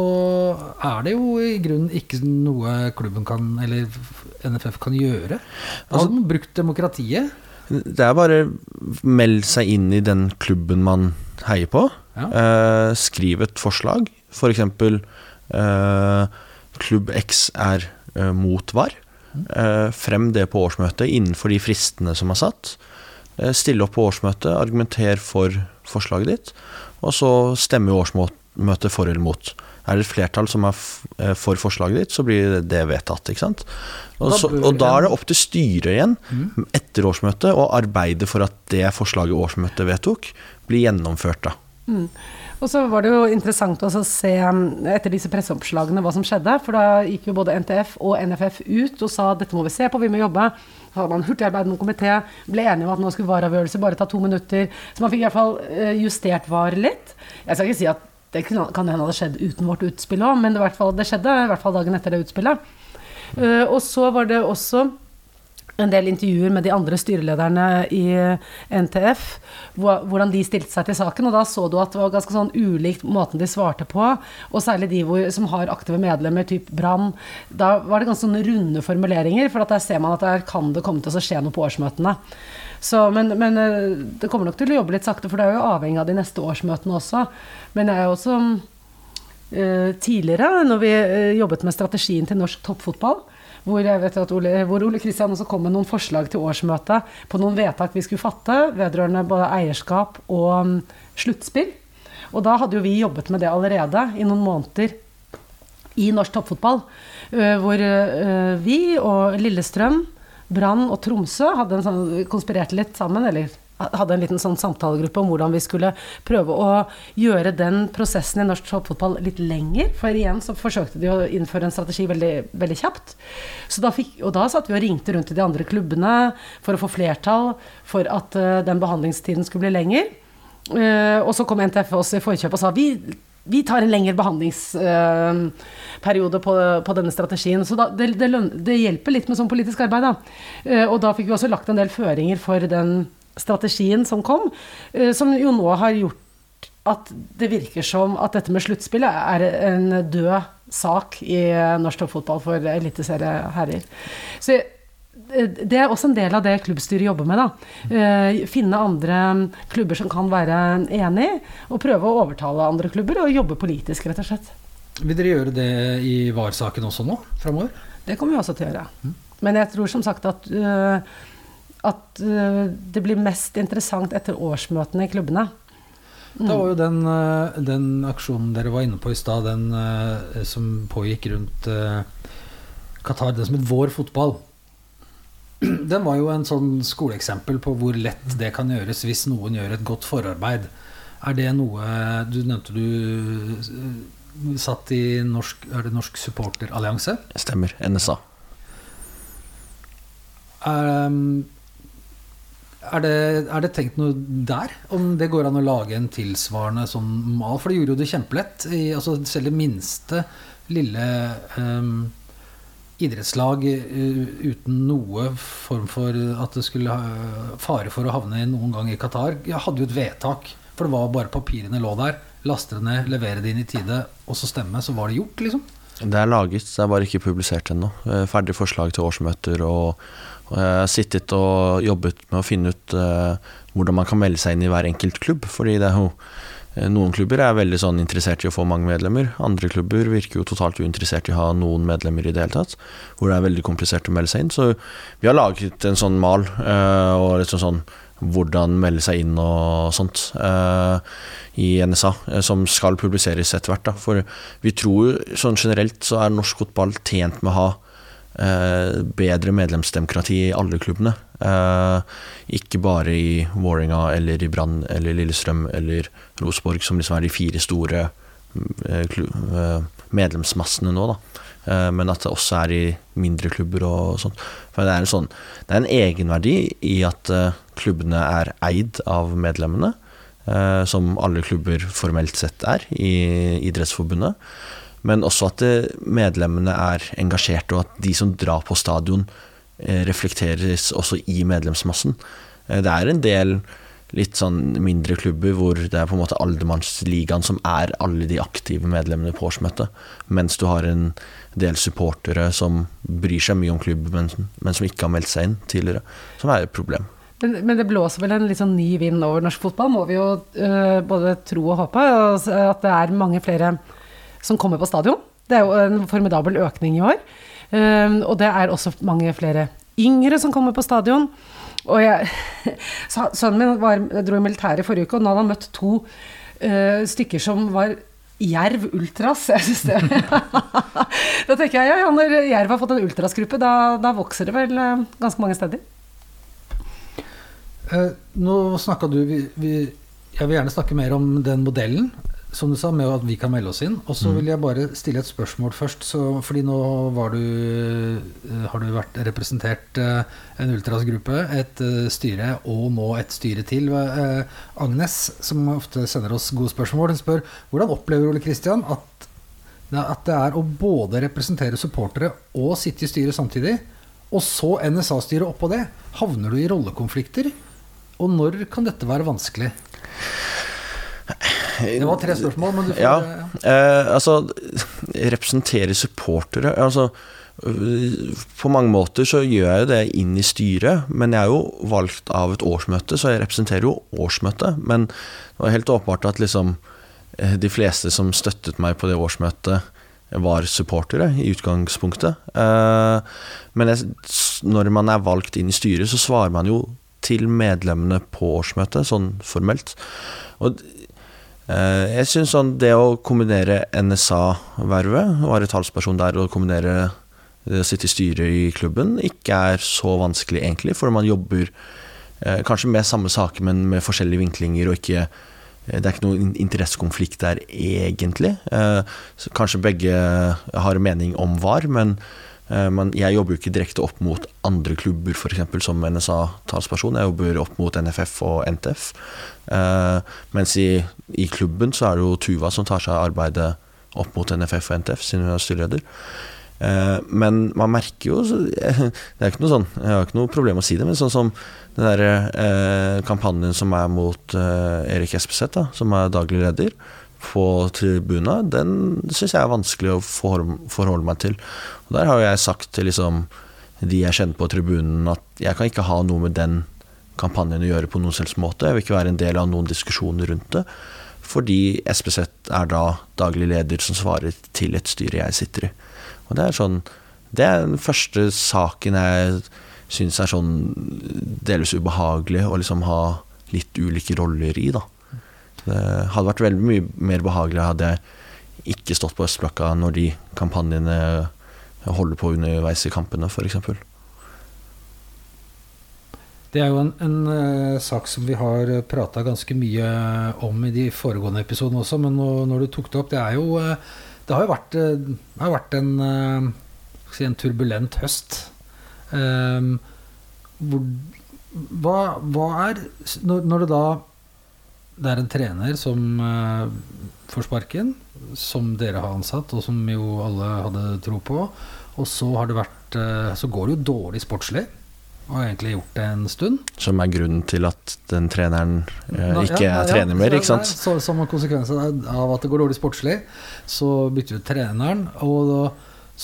er det jo i grunnen ikke noe klubben kan, eller NFF kan gjøre. Altså, altså brukt demokratiet. Det er bare meld seg inn i den klubben man heier på. Ja. Eh, skriv et forslag. For eksempel eh, Klubb X er eh, mot VAR. Eh, frem det på årsmøtet innenfor de fristene som er satt. Eh, stille opp på årsmøtet, argumenter for forslaget ditt. Og så stemmer årsmøtet for eller mot. Er det et flertall som er eh, for forslaget ditt, så blir det vedtatt. ikke sant? Og, så, og da er det opp til styret igjen, etter årsmøtet, å arbeide for at det forslaget årsmøtet vedtok, blir gjennomført. da. Mm. Og så var det jo interessant å se um, etter disse presseoppslagene hva som skjedde. For da gikk jo både NTF og NFF ut og sa dette må vi se på, vi må jobbe. Så hadde man hurtigarbeidende komité, ble enige om at nå skulle vareavgjørelse bare ta to minutter. Så man fikk i hvert fall eh, justert VAR litt. Jeg skal ikke si at det kan hende hadde skjedd uten vårt utspill òg, men det, det skjedde i hvert fall dagen etter det utspillet. Eh, og så var det også en del intervjuer med de andre styrelederne i NTF, hvordan de stilte seg til saken. Og da så du at det var ganske sånn ulikt måten de svarte på. Og særlig de hvor, som har aktive medlemmer, typ Brann. Da var det ganske sånne runde formuleringer, for der ser man at der kan det komme til å skje noe på årsmøtene. Så, men, men eh, det kommer nok til å jobbe litt sakte, for det er jo avhengig av de neste årsmøtene også. Men jeg er jo også eh, tidligere, når vi eh, jobbet med strategien til norsk toppfotball, hvor, jeg vet at Ole, hvor Ole Kristian også kom med noen forslag til årsmøtet på noen vedtak vi skulle fatte vedrørende både eierskap og mm, sluttspill. Og da hadde jo vi jobbet med det allerede i noen måneder i norsk toppfotball. hvor vi og Lillestrøm, Brann og Tromsø hadde en sånn, konspirerte litt sammen, eller hadde en liten sånn samtalegruppe om hvordan vi skulle prøve å gjøre den prosessen i norsk toppfotball litt lenger. For igjen så forsøkte de å innføre en strategi veldig, veldig kjapt. Da fikk, og da satt vi og ringte rundt til de andre klubbene for å få flertall for at uh, den behandlingstiden skulle bli lenger. Uh, og så kom NTF oss i forkjøp og sa vi, vi tar en lengre behandlingsperiode på, på denne strategien. Så da, det, det, det hjelper litt med sånn politisk arbeid. Da. Eh, og da fikk vi også lagt en del føringer for den strategien som kom, eh, som jo nå har gjort at det virker som at dette med sluttspillet er en død sak i norsk toppfotball for eliteserieherrer. Så eh, det er også en del av det klubbstyret jobber med. Da. Eh, finne andre klubber som kan være enig, og prøve å overtale andre klubber og jobbe politisk, rett og slett. Vil dere gjøre det i VAR-saken også nå, framover? Det kommer vi også til å gjøre. Men jeg tror som sagt at, øh, at øh, det blir mest interessant etter årsmøtene i klubbene. Da var jo den, eh, den aksjonen dere var inne på i stad, den eh, som pågikk rundt eh, Qatar, den som het Vår fotball. [clears throat] Den var jo en sånn skoleeksempel på hvor lett det kan gjøres hvis noen gjør et godt forarbeid. Er det noe Du nevnte du eh, satt i norsk, er det Norsk supporterallianse. Stemmer. NSA. Um, er det, er det tenkt noe der? Om det går an å lage en tilsvarende sånn mal? For det gjorde jo det kjempelett. I, altså selv det minste lille um, idrettslag uh, uten noe form for at det skulle ha fare for å havne noen gang i Qatar, ja, hadde jo et vedtak. For det var bare papirene lå der. Laste det ned, levere det inn i tide, og så stemme. Så var det gjort, liksom. Det er laget, det er bare ikke publisert ennå. Eh, Ferdig forslag til årsmøter. Og, og jeg har sittet og jobbet med å finne ut eh, hvordan man kan melde seg inn i hver enkelt klubb. Fordi det er jo eh, noen klubber er veldig sånn interessert i å få mange medlemmer. Andre klubber virker jo totalt uinteressert i å ha noen medlemmer i det hele tatt. Hvor det er veldig komplisert å melde seg inn. Så vi har laget en sånn mal eh, og litt sånn, hvordan melde seg inn og sånt i NSA, som skal publiseres etter hvert. Da. For vi tror sånn generelt så er norsk fotball tjent med å ha bedre medlemsdemokrati i alle klubbene. Eh, ikke bare i Vålerenga eller i Brann eller Lillestrøm eller Rosenborg, som liksom er de fire store eh, eh, medlemsmassene nå, da. Eh, Men at det også er i mindre klubber og sånt. For det er en sånn Det er en egenverdi i at eh, klubbene er eid av medlemmene, eh, som alle klubber formelt sett er i Idrettsforbundet. Men også at eh, medlemmene er engasjerte, og at de som drar på stadion, eh, reflekteres også i medlemsmassen. Eh, Det er en del litt sånn mindre klubber hvor det er på en måte aldermannsligaen som er alle de aktive medlemmene på årsmøtet, mens du har en del supportere som bryr seg mye om klubben, men, som ikke har meldt seg inn tidligere, som er et problem. Men, men det blåser vel en litt sånn ny vind over norsk fotball, må vi jo øh, både tro og håpe. At det er mange flere som kommer på stadion. Det er jo en formidabel økning i år. Um, og det er også mange flere yngre som kommer på stadion. Og jeg, [laughs] sønnen min var, dro i militæret i forrige uke, og nå hadde han møtt to øh, stykker som var Jerv Ultras. [laughs] Jeg synes det [laughs] Da tenker jeg ja, ja, når Jerv har fått en ultrasgruppe, da, da vokser det vel øh, ganske mange steder. Eh, nå snakka du vi, vi, jeg vil gjerne snakke mer om den modellen, som du sa, med at vi kan melde oss inn. Og så vil jeg bare stille et spørsmål først. Så, fordi nå var du, eh, har du vært representert eh, en ultrasgruppe, et eh, styre og nå et styre til. Agnes, som ofte sender oss gode spørsmål, hun spør hvordan opplever Ole Kristian at, at det er å både representere supportere og sitte i styret samtidig, og så NSA-styret oppå det? Havner du i rollekonflikter? Og når kan dette være vanskelig? Det var tre spørsmål, men du får Ja, eh, altså Representere supportere Altså På mange måter så gjør jeg jo det inn i styret, men jeg er jo valgt av et årsmøte, så jeg representerer jo årsmøtet. Men det var helt åpenbart at liksom eh, de fleste som støttet meg på det årsmøtet, var supportere i utgangspunktet. Eh, Men når man er valgt inn i styret, så svarer man jo til medlemmene på årsmøtet, sånn formelt. Og Jeg syns sånn det å kombinere NSA-vervet, være talsperson der, og kombinere det å sitte i styret i klubben, ikke er så vanskelig egentlig, for man jobber eh, kanskje med samme saker, men med forskjellige vinklinger, og ikke eh, det er ikke noen interessekonflikt der egentlig. Eh, Kanskje begge har en mening om VAR, men eh, men jeg jobber jo ikke direkte opp mot andre klubber, f.eks. som NSA-talsperson. Jeg jobber opp mot NFF og NTF. Eh, mens i, i klubben så er det jo Tuva som tar seg av arbeidet opp mot NFF og NTF, siden hun er styreleder. Eh, men man merker jo [laughs] Det er ikke noe sånn Jeg har ikke noe problem å si det, men sånn som den der eh, kampanjen som er mot eh, Erik Espeseth, som er daglig leder, på tribuna, den syns jeg er vanskelig å forholde, meg til. Og der har jeg sagt til liksom de jeg kjenner på tribunen, at jeg kan ikke ha noe med den kampanjen å gjøre på noen selvs måte. Jeg vil ikke være en del av noen diskusjoner rundt det. Fordi SPZ er da daglig leder som svarer til et styre jeg sitter i. Og det er sånn Det er den første saken jeg syns er sånn delvis ubehagelig å liksom ha litt ulike roller i, da. Det hadde vært veldig mye mer behagelig hadde jeg ikke stått på østblokka når de kampanjene holder på underveis i kampene, f.eks. Det er jo en, en eh, sak som vi har prata ganske mye om i de foregående episodene også, men nå, når du tok det opp Det er jo eh, Det har jo vært, eh, har vært en, en turbulent høst. Ehm, hvor, hva, hva er når, når det da det er en trener som uh, får sparken, som dere har ansatt, og som jo alle hadde tro på. Og så har det vært uh, Så går det jo dårlig sportslig. Og har egentlig gjort det en stund. Som er grunnen til at den treneren uh, ikke ja, er ja, trener mer, ikke sant? Så, som en konsekvens av at det går dårlig sportslig, så bytter vi ut treneren. Og da,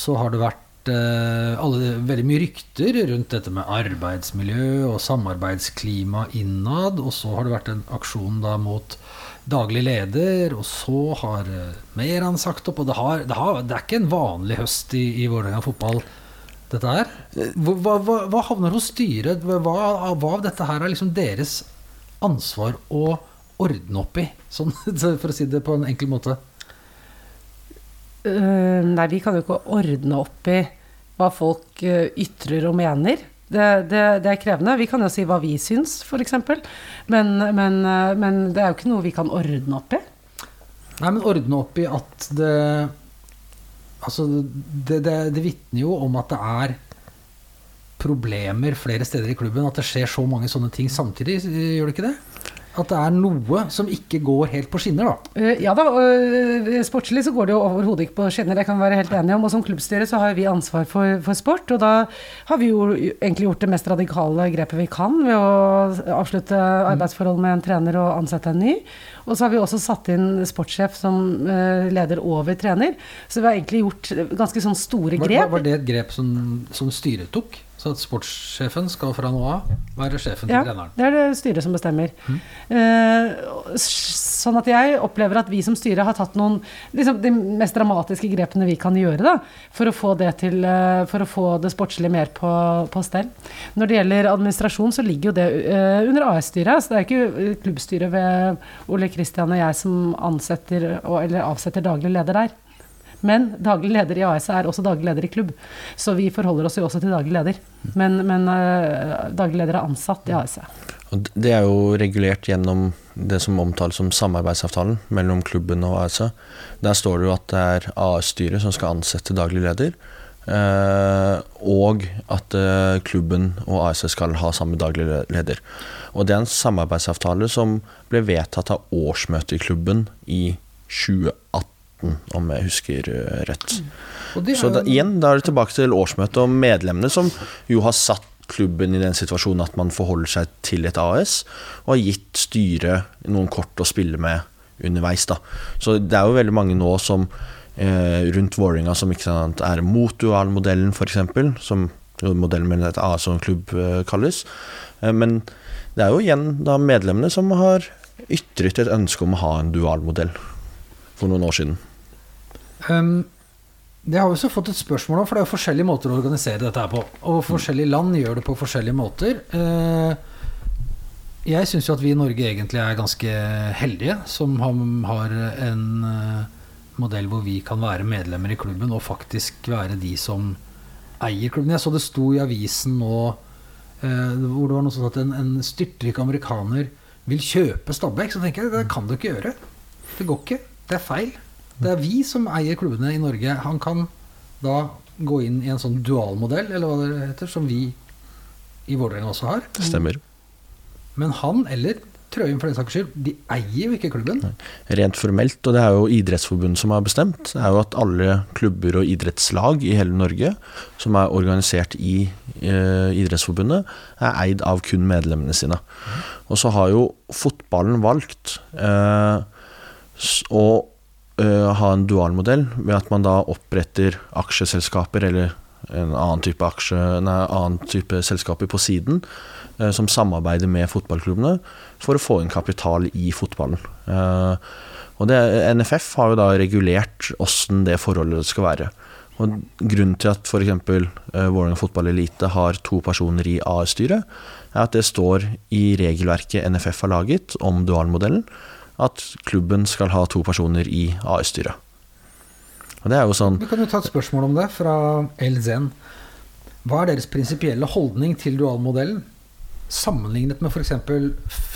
så har det vært eh, alle, veldig mye rykter rundt dette med arbeidsmiljø og samarbeidsklima innad. Og så har det vært en aksjon da mot daglig leder, og så har uh, Meran sagt opp. Og det, har, det, har, det er ikke en vanlig høst i, i Vålerenga fotball, dette her. Hva, hva, hva havner hos styret? Hva, hva av dette her er liksom deres ansvar å ordne opp i? Sånn, [laughs] for å si det på en enkel måte. Eh, nei, vi kan jo ikke ordne opp i hva folk eh, ytrer og mener. Det, det, det er krevende. Vi kan jo si hva vi syns, f.eks. Men, men, eh, men det er jo ikke noe vi kan ordne opp i. Nei, men ordne opp i at det Altså, det, det, det vitner jo om at det er problemer flere steder i klubben. At det skjer så mange sånne ting samtidig, gjør det ikke det? At det er noe som ikke går helt på skinner, da. Eh, Ja da, eh, sportslig så går det jo overhodet ikke på skinner, det kan vi være helt enige om. Og som klubbstyre så har vi ansvar for, for sport, og da har vi jo egentlig gjort det mest radikale grepet vi kan ved å avslutte arbeidsforhold med en trener og ansette en ny. Og så har vi også satt inn sportssjef som eh, leder over trener. Så vi har egentlig gjort ganske sånn store grep. var, var det et grep som, som styret tok? Så at sportssjefen skal fra nå av være sjefen til Ja, treneren? det er det styret som bestemmer. Eh, sånn at jeg opplever at vi som styre har tatt noen liksom, de mest dramatiske grepene vi kan gjøre da, for å få det, til, eh, for å få det sportslige mer på, på stell. Når det gjelder administrasjon, så ligger jo det eh, under AS-styret. Så det er ikke klubbstyret ved Ole Kristian og jeg som ansetter eller avsetter daglig leder der. Men daglig leder i AS er også daglig leder i klubb, så vi forholder oss jo også til daglig leder. Men, men eh, daglig leder er ansatt i AS. Det er jo regulert gjennom det som omtales som samarbeidsavtalen mellom klubben og AS. Der står det jo at det er AS-styret som skal ansette daglig leder. Eh, og at eh, klubben og AS skal ha samme daglig leder. Og det er en samarbeidsavtale som ble vedtatt av årsmøtet i klubben i 2018, om jeg husker eh, rett. Er Så da, igjen, da er det tilbake til årsmøtet og medlemmene som jo har satt klubben i den situasjonen at man forholder seg til et AS, og har gitt styret noen kort å spille med underveis. da. Så det er jo veldig mange nå som rundt Vålerenga som ikke sant, er mot dualmodellen, f.eks., som modellen mellom et AS og en klubb eh, kalles. Eh, men det er jo igjen da medlemmene som har ytret et ønske om å ha en dualmodell for noen år siden. Um, det har vi også fått et spørsmål om, for det er jo forskjellige måter å organisere dette her på. Og forskjellige land gjør det på forskjellige måter. Eh, jeg syns jo at vi i Norge egentlig er ganske heldige som har, en eh, modell hvor vi kan være medlemmer i klubben og faktisk være de som eier klubben. Jeg så det sto i avisen nå eh, hvor det var noe sånt at en, en styrtrik amerikaner vil kjøpe Stabæk. Så tenker jeg det kan du ikke gjøre. Det går ikke. Det er feil. Det er vi som eier klubbene i Norge. Han kan da gå inn i en sånn dualmodell, eller hva det heter, som vi i Vålerenga også har. Det stemmer. Men han, eller Trøim for den saks skyld, de eier jo ikke klubben. Rent formelt, og det er jo Idrettsforbundet som har bestemt, er jo at alle klubber og idrettslag i hele Norge som er organisert i eh, Idrettsforbundet, er eid av kun medlemmene sine. Og så har jo fotballen valgt eh, å eh, ha en dualmodell ved at man da oppretter aksjeselskaper eller en annen type, aksje, nei, annen type selskaper på siden eh, som samarbeider med fotballklubbene for å få inn kapital i fotballen. Eh, og det, NFF har jo da regulert åssen det forholdet skal være. Og Grunnen til at f.eks. Uh, Vålerenga fotball elite har to personer i AS-styret, er at det står i regelverket NFF har laget om dualmodellen, at klubben skal ha to personer i AS-styret. Og det er jo sånn Vi kan jo ta et spørsmål om det fra LZN. Hva er deres prinsipielle holdning til dualmodellen? Sammenlignet med f.eks.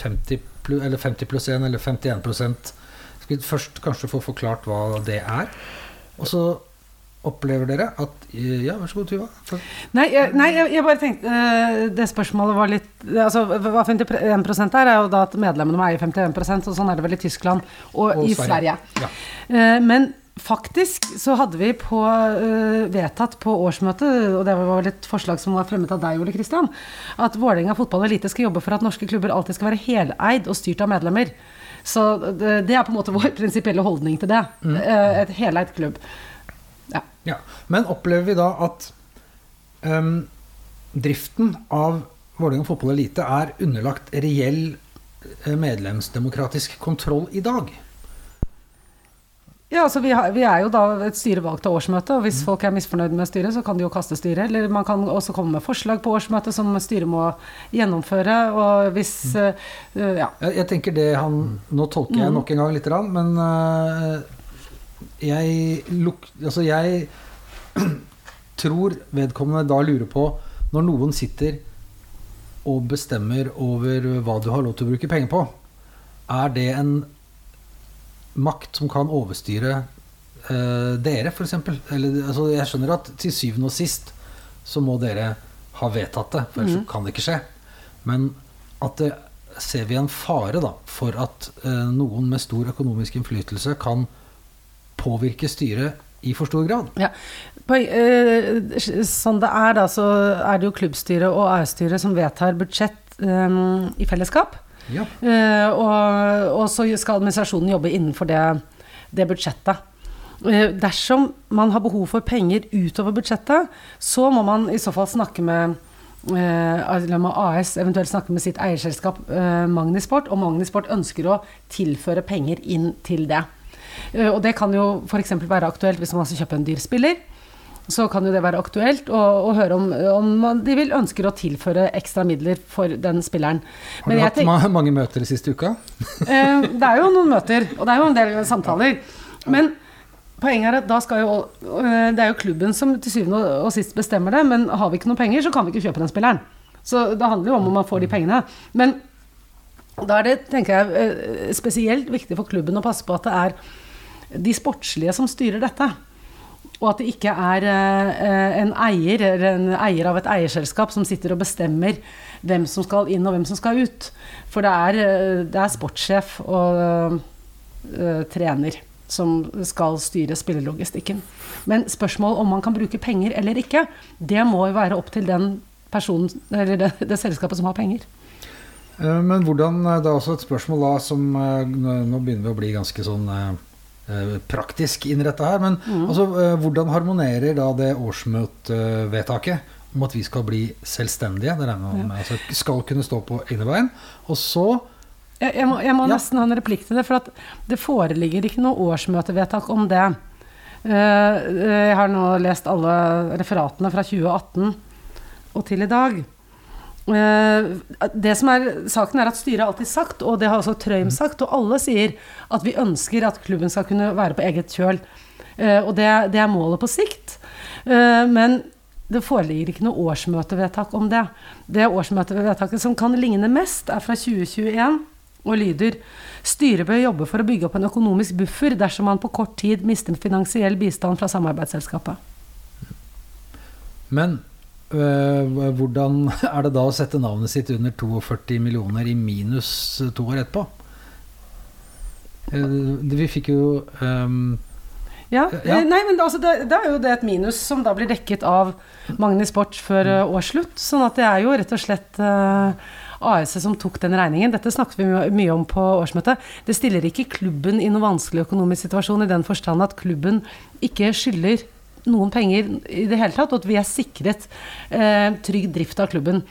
50, plu- eller 50 pluss 1 eller 51% Skal vi først kanskje få forklart hva det er? Og så opplever dere at Ja, vær så god, Tuva. Nei, jeg, nei, jeg, bare tenkte eh, Det spørsmålet var litt Altså, hva 51 er, er jo da at medlemmene må eie 51% og sånn er det vel i Tyskland og, Og i Sverige. Sverige. Ja. Eh, men faktisk så hadde vi på uh, vedtatt på årsmøtet, og det var vel et forslag som var fremmet av deg, Ole Kristian, at Vålerenga fotball og elite skal jobbe for at norske klubber alltid skal være heleid og styrt av medlemmer. Så det, det er på en måte [laughs] vår prinsipielle holdning til det. Eh, et heleid klubb. Ja. Ja, Men opplever vi da at um, driften av Vålerenga fotball elite er underlagt reell eh, medlemsdemokratisk kontroll i dag? Ja, altså vi, har, vi er jo da et styre valgt av årsmøtet, og hvis folk er misfornøyd med styret, så kan de jo kaste styret. Eller man kan også komme med forslag på årsmøtet som styret må gjennomføre. Og hvis eh, Ja. Jeg, tenker det han Nå tolker jeg nok en gang litt, grann, men uh, jeg, luk, altså jeg [clears throat] tror vedkommende da lurer på Når noen sitter og bestemmer over hva du har lov til å bruke penger på, er det en makt som kan overstyre uh, dere, f.eks.? Altså, jeg skjønner at til syvende og sist så må dere ha vedtatt det, for ellers mm. kan det ikke skje. Men at det ser vi en fare da, for at uh, noen med stor økonomisk innflytelse kan påvirke styret i for stor grad. Ja. På, eh, sånn det er, da, så er det jo klubbstyret og AS-styret som vedtar budsjett um, i fellesskap. Ja. Eh, og, og så skal administrasjonen jobbe innenfor det, det budsjettet. Eh, dersom man har behov for penger utover budsjettet, så må man i så fall snakke med eh, eller AS, eventuelt snakke med sitt eierselskap Magnisport, og Magnisport ønsker å tilføre penger inn til det. Og det kan jo f.eks. være aktuelt hvis man skal kjøpe en dyr spiller. Så kan jo det være aktuelt å, å høre om, om man, de vil ønsker å tilføre ekstra midler for den spilleren. Har du hatt ma mange møter i siste uka? Eh, det er jo noen møter, og det er jo en del samtaler. Men Poenget er at da skal jo øh, Det er jo klubben som til syvende og- sist bestemmer det, men har vi ikke noe penger, så kan vi ikke kjøpe den spilleren. Så det handler jo om om man får de pengene. Men da er det, tenker jeg, øh, spesielt viktig for klubben å passe på at det er de sportslige som styrer dette. Og at det ikke er øh, en eier eller en eier av et eierselskap som sitter og bestemmer hvem som skal inn og hvem som skal ut. For det er, øh, det er sportssjef og uh, trener som skal styre spillelogistikken. Men spørsmål om man kan bruke penger eller ikke, det må jo være opp til den personen, eller det, det selskapet som har penger. Eh, Men hvordan eh, Det er også et spørsmål da som eh, Nå begynner vi å bli ganske sånn eh, eh, praktisk innretta her. Men altså, eh, hvordan harmonerer da det årsmøtevedtaket om at vi skal bli selvstendige, det regner man med, altså skal kunne stå på egne bein, og så Jeg, jeg må, jeg må Ja. nesten ha en replikk til det, for at det foreligger ikke noe årsmøtevedtak om det. Eh, eh, jeg har nå lest alle referatene fra 2018 og til i dag. Eh, det som er Saken er at styret har alltid sagt, og det har også Trøim sagt, og alle sier at vi ønsker at klubben skal kunne være på eget kjøl. Eh, og det, det er målet på sikt. Eh, men det foreligger ikke noe årsmøtevedtak om det. Det årsmøtevedtaket som kan ligne mest, er fra 2021 og lyder Styret bør jobbe for å bygge opp en økonomisk buffer dersom man på kort tid mister finansiell bistand fra samarbeidsselskapet. Men hvordan er det da å sette navnet sitt under 42 millioner i minus to år etterpå? Eh, vi fikk jo um, Ja, Ja. eh, Nei, men altså det, det er jo det et minus som da blir dekket av Magni Sport før eh, årsslutt. Sånn at det er jo rett og slett uh, AS som tok den regningen. Dette snakket vi mye om på årsmøtet. Det stiller ikke klubben i noen vanskelig økonomisk situasjon i den forstand at klubben ikke skylder noen penger i det hele tatt, og at vi er sikret eh, trygg drift av klubben.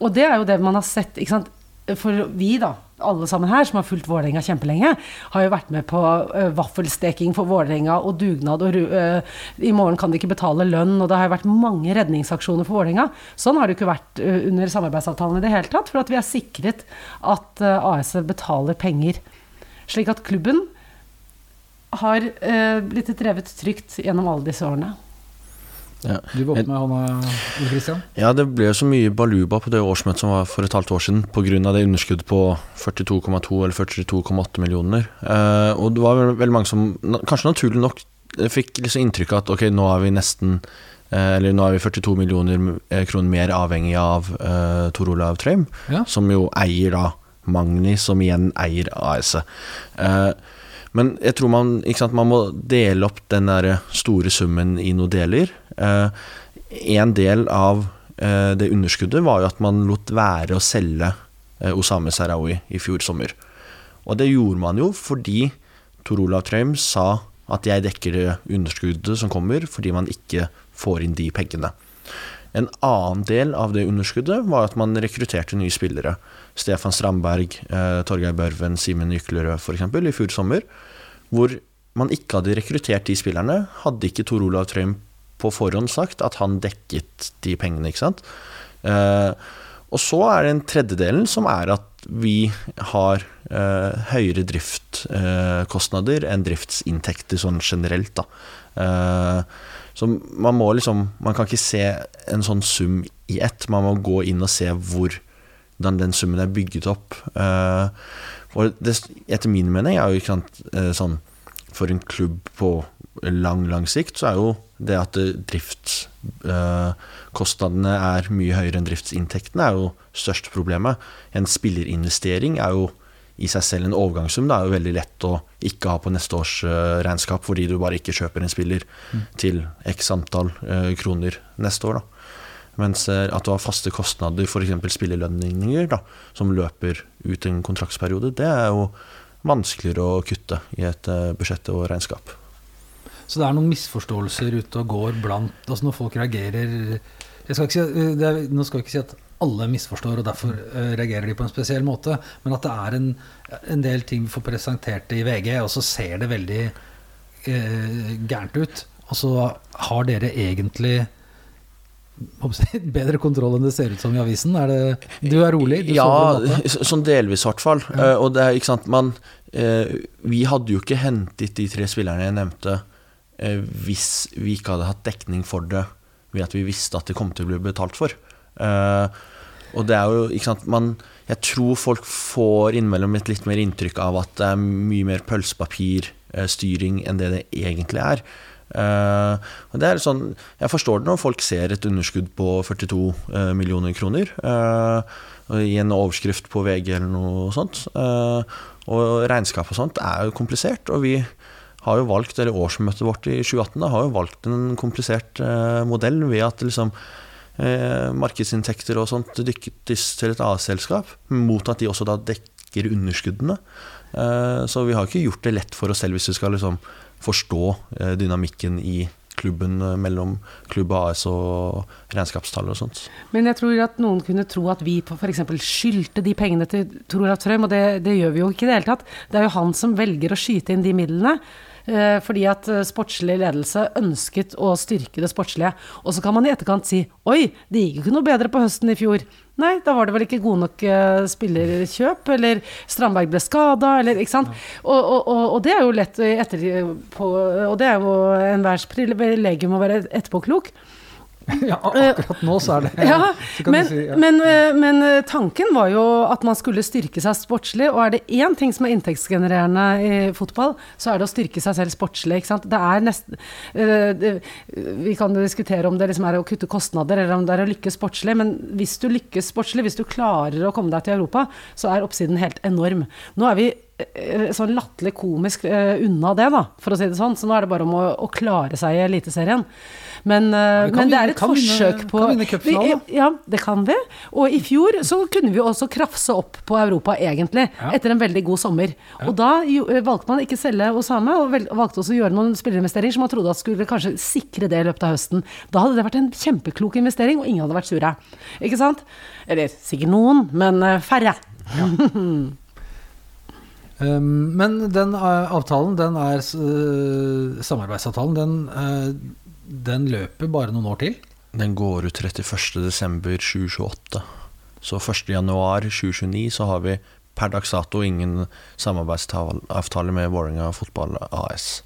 Og det er jo det man har sett. ikke sant? For vi, da, alle sammen her som har fulgt Vålerenga kjempelenge, har jo vært med på uh, vaffelsteking for Vålerenga og dugnad og øh, I morgen kan de ikke betale lønn, og det har jo vært mange redningsaksjoner for Vålerenga. Sånn har det jo ikke vært uh, under samarbeidsavtalen i det hele tatt, for at vi er sikret at uh, AS betaler penger. Slik at klubben har eh, blitt drevet trygt gjennom alle disse årene. Ja. Du var oppe med hånda, Ole Kristian. Ja, det ble så mye baluba på det årsmøtet som var for et halvt år siden pga. det underskuddet på 42,2 eller 42,8 millioner. Eh, og det var veldig mange som, kanskje naturlig nok, eh, fikk liksom inntrykk av at ok, nå er vi nesten eh, Eller nå er vi 42 millioner eh, kroner mer avhengig av eh, Tor Olav Trøim, Ja. som jo eier da Magni, som igjen eier AS-et. Eh, men jeg tror man, sant, man må dele opp den der store summen i noen deler. Eh, en del av eh, det underskuddet var jo at man lot være å selge eh, Osame Sarawi i fjor sommer. Og det gjorde man jo fordi Tor Olav Trøim sa at jeg dekker det underskuddet som kommer, fordi man ikke får inn de pengene. En annen del av det underskuddet var at man rekrutterte nye spillere. Stefan Strandberg, eh, Torgeir Børven, Simen Yklerød f.eks. i fjor sommer. Hvor man ikke hadde rekruttert de spillerne, hadde ikke Tor Olav Trøim på forhånd sagt at han dekket de pengene, ikke sant. Eh, og så er det en tredjedelen som er at vi har eh, høyere driftkostnader enn driftsinntekter sånn generelt, da. Eh, så man må liksom Man kan ikke se en sånn sum i ett. Man må gå inn og se hvordan den summen er bygget opp. Eh, for det, etter min mening er jo ikke sant, eh, sånn For en klubb på lang, lang sikt, så er jo det at driftskostnadene er mye høyere enn driftsinntektene, er jo største problemet. En spillerinvestering er jo i seg selv en overgangssum. Det er jo veldig lett å ikke ha på neste års eh, regnskap fordi du bare ikke kjøper en spiller til x antall eh, kroner neste år. da. Mens eh, at du har faste kostnader, f.eks. spillelønninger, da, som løper ut en kontraktsperiode, det er jo vanskeligere å kutte i et budsjett og regnskap. Så det er noen misforståelser ute og går blant altså Når folk reagerer jeg skal ikke si, det er, Nå skal jeg ikke si at alle misforstår, og derfor eh, reagerer de på en spesiell måte, men at det er en, en del ting vi får presentert i VG, og så ser det veldig eh, gærent ut. Og så har dere egentlig bedre kontroll enn det ser ut som i avisen? Er det, du er rolig? Du ja, sånn delvis i hvert fall. Ja. Eh, og det er, ikke sant, man eh, Vi hadde jo ikke hentet de tre spillerne jeg nevnte eh, hvis vi ikke hadde hatt dekning for det ved at vi visste at det kom til å bli betalt for. Eh, og det er jo, ikke sant man, Jeg tror folk får innimellom et litt mer inntrykk av at det er mye mer pølsepapirstyring enn det det egentlig er. Uh, sånn, Jeg forstår det når folk ser et underskudd på 42 uh, millioner kroner uh, i en overskrift på VG eller noe sånt. Eh, og regnskap og sånt er jo komplisert. Og vi har jo valgt, eller årsmøtet vårt i 2018 da, har jo valgt en komplisert eh, modell ved at liksom eh, markedsinntekter og sånt dyttes til et AS-selskap, mot at de også da dekker underskuddene. Eh, så vi har ikke gjort det lett for oss selv hvis vi skal liksom forstå eh, dynamikken i klubben mellom klubb AS og regnskapstall og sånt. Men jeg tror at noen kunne tro at vi f.eks. skyldte de pengene til Tor Olav Trøim, og det, det gjør vi jo ikke i det hele tatt. Det er jo han som velger å skyte inn de midlene. Eh, Fordi at eh, sportslig ledelse ønsket å styrke det sportslige. Og så kan man i etterkant si oi, det gikk jo ikke noe bedre på høsten i fjor. Nei, da var det vel ikke gode nok eh, spillerkjøp, eller Strandberg ble skada, eller ikke sant. Og, og, og, og det er jo lett etterpå Og det er jo enhvers privilegium å være etterpåklok. [laughs] Ja, akkurat nå så er det Ja, men, si, ja. men, eh, men eh, tanken var jo at man skulle styrke seg sportslig, og er det én ting som er inntektsgenererende i fotball, så er det å styrke seg selv sportslig. Det er nesten eh, Vi kan diskutere om det liksom er å kutte kostnader, eller om det er å lykkes sportslig, men hvis du lykkes sportslig, hvis du klarer å komme deg til Europa, så er oppsiden helt enorm. Nå er vi eh, sånn latterlig komisk uh, unna det, da, for å si det sånn. Så nå er det bare om å, å klare seg i Eliteserien. Men, uh, vi men det er et kan vinne- forsøk på kan vinne cupfinalen, da. Ja, det kan vi. Og i fjor så kunne vi også krafse opp på Europa, egentlig, Ja. etter en veldig god sommer. Og da jo, eh, valgte man ikke selge Osame, og vel, valgte også å gjøre noen spillerinvesteringer som man trodde at skulle kanskje sikre det i løpet av høsten. Da hadde det vært en kjempeklok investering, og ingen hadde vært sure. Ikke sant? Eller sikkert noen, men eh, færre. Um, [laughs] men den eh, avtalen, den er eh, samarbeidsavtalen, den, eh, den løper bare noen år til. Den går ut 31.12.2028. Så 1.1.2029 så har vi per dags dato ingen samarbeidsavtale med Vålerenga Fotball AS.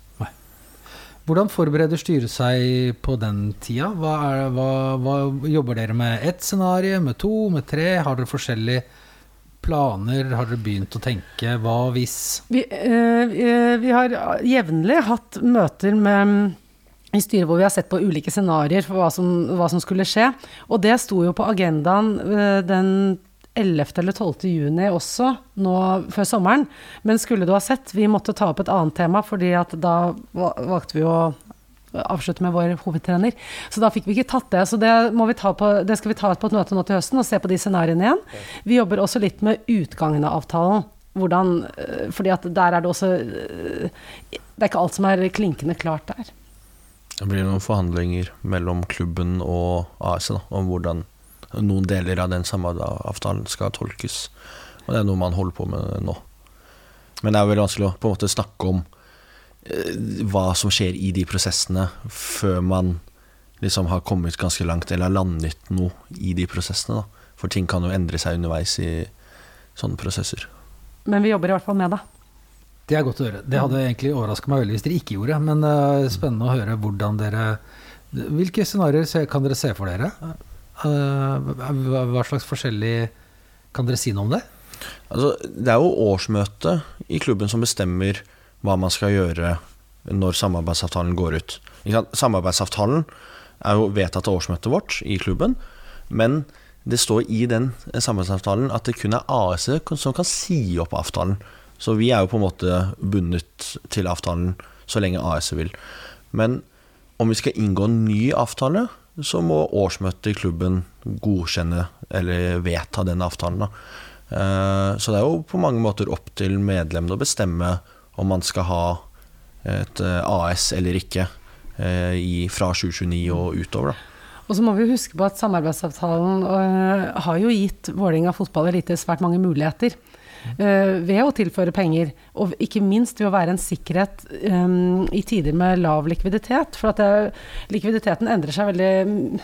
Hvordan forbereder styret seg på den tida? Hva er, hva, hva, jobber dere med ett scenario, med to, med tre? Har dere forskjellige planer? Har dere begynt å tenke hva hvis? Vi, eh, eh, vi har jevnlig hatt møter med i styret hvor vi har sett på ulike scenarioer for hva som, hva som skulle skje. Og det sto jo på agendaen eh, den 11. eller 12. juni også, nå før sommeren. Men skulle du ha sett, vi måtte ta opp et annet tema, fordi at da valgte vi å avslutte med vår hovedtrener. Så da fikk vi ikke tatt det. Så det, på, det skal vi ta på et møte nå til høsten og se på de scenarioene igjen. Vi jobber også litt med utgangen av avtalen. Hvordan, eh, fordi at der er det også eh, Det er ikke alt som er klinkende klart der. Det blir noen forhandlinger mellom klubben og AS da, om hvordan noen deler av den samarbeidsavtalen skal tolkes. Og det er noe man holder på med nå. Men det er veldig vanskelig å på en måte snakke om hva som skjer i de prosessene, før man liksom har kommet ganske langt eller har landet noe i de prosessene. Da. For ting kan jo endre seg underveis i sånne prosesser. Men vi jobber i hvert fall med det. Det er godt å høre. Det hadde egentlig overraska meg veldig hvis dere ikke gjorde. Men uh, spennende å høre hvordan dere Hvilke scenarioer kan dere se for dere? Uh, hva hva slags forskjellig Kan dere si noe om det? Altså, det er jo årsmøtet i klubben som bestemmer hva man skal gjøre når samarbeidsavtalen går ut. Samarbeidsavtalen er jo vedtatt av årsmøtet vårt i klubben, men det står i den samarbeidsavtalen at det kun er AS som kan si opp avtalen. Så vi er jo på en måte bundet til avtalen så lenge AS vil. Men om vi skal inngå en ny avtale, så må årsmøtet i klubben godkjenne eller vedta den avtalen. Eh, Så det er jo på mange måter opp til medlemmene å bestemme om man skal ha et eh, AS eller ikke eh, i, fra 2029 og utover. Da. Og så må vi huske på at samarbeidsavtalen øh, har jo gitt Vålerenga fotball elite svært mange muligheter. Øh, ved å tilføre penger, og ikke minst ved å være en sikkerhet um, i tider med lav likviditet. For det, likviditeten endrer seg veldig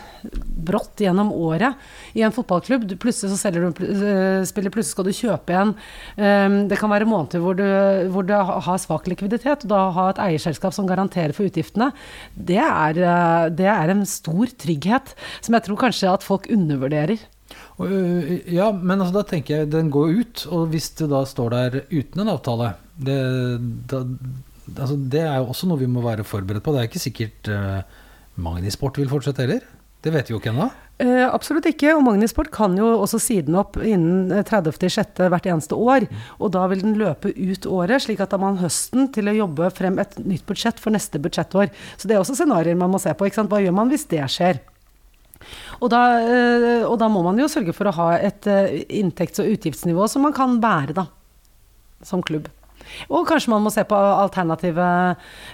brått gjennom året i en fotballklubb. Du, plutselig så selger du eh, spiller, plutselig skal du kjøpe en. Um, det kan være måneder hvor du, hvor du har svak likviditet, og da ha et eierselskap som garanterer for utgiftene, det er, eh, det er en stor trygghet som jeg tror kanskje at folk undervurderer. Ø, ja, men altså, da tenker jeg den går ut, og hvis du da står der uten en avtale det, da, altså, det er jo også noe vi må være forberedt på. Det er ikke sikkert uh, Magnisport vil fortsette heller. Det vet vi jo ikke ennå. Eh, absolutt ikke. Og Magnisport kan jo også siden opp innen eh, 30.6. hvert eneste år. Og da vil den løpe ut året, slik at da man høsten til å jobbe frem et nytt budsjett for neste budsjettår. Så det er også scenarioer man må se på. Ikke sant? Hva gjør man hvis det skjer? Og da, eh, og da må man jo sørge for å ha et eh, inntekts- og utgiftsnivå som man kan bære, da. Som klubb. Og kanskje man må se på alternative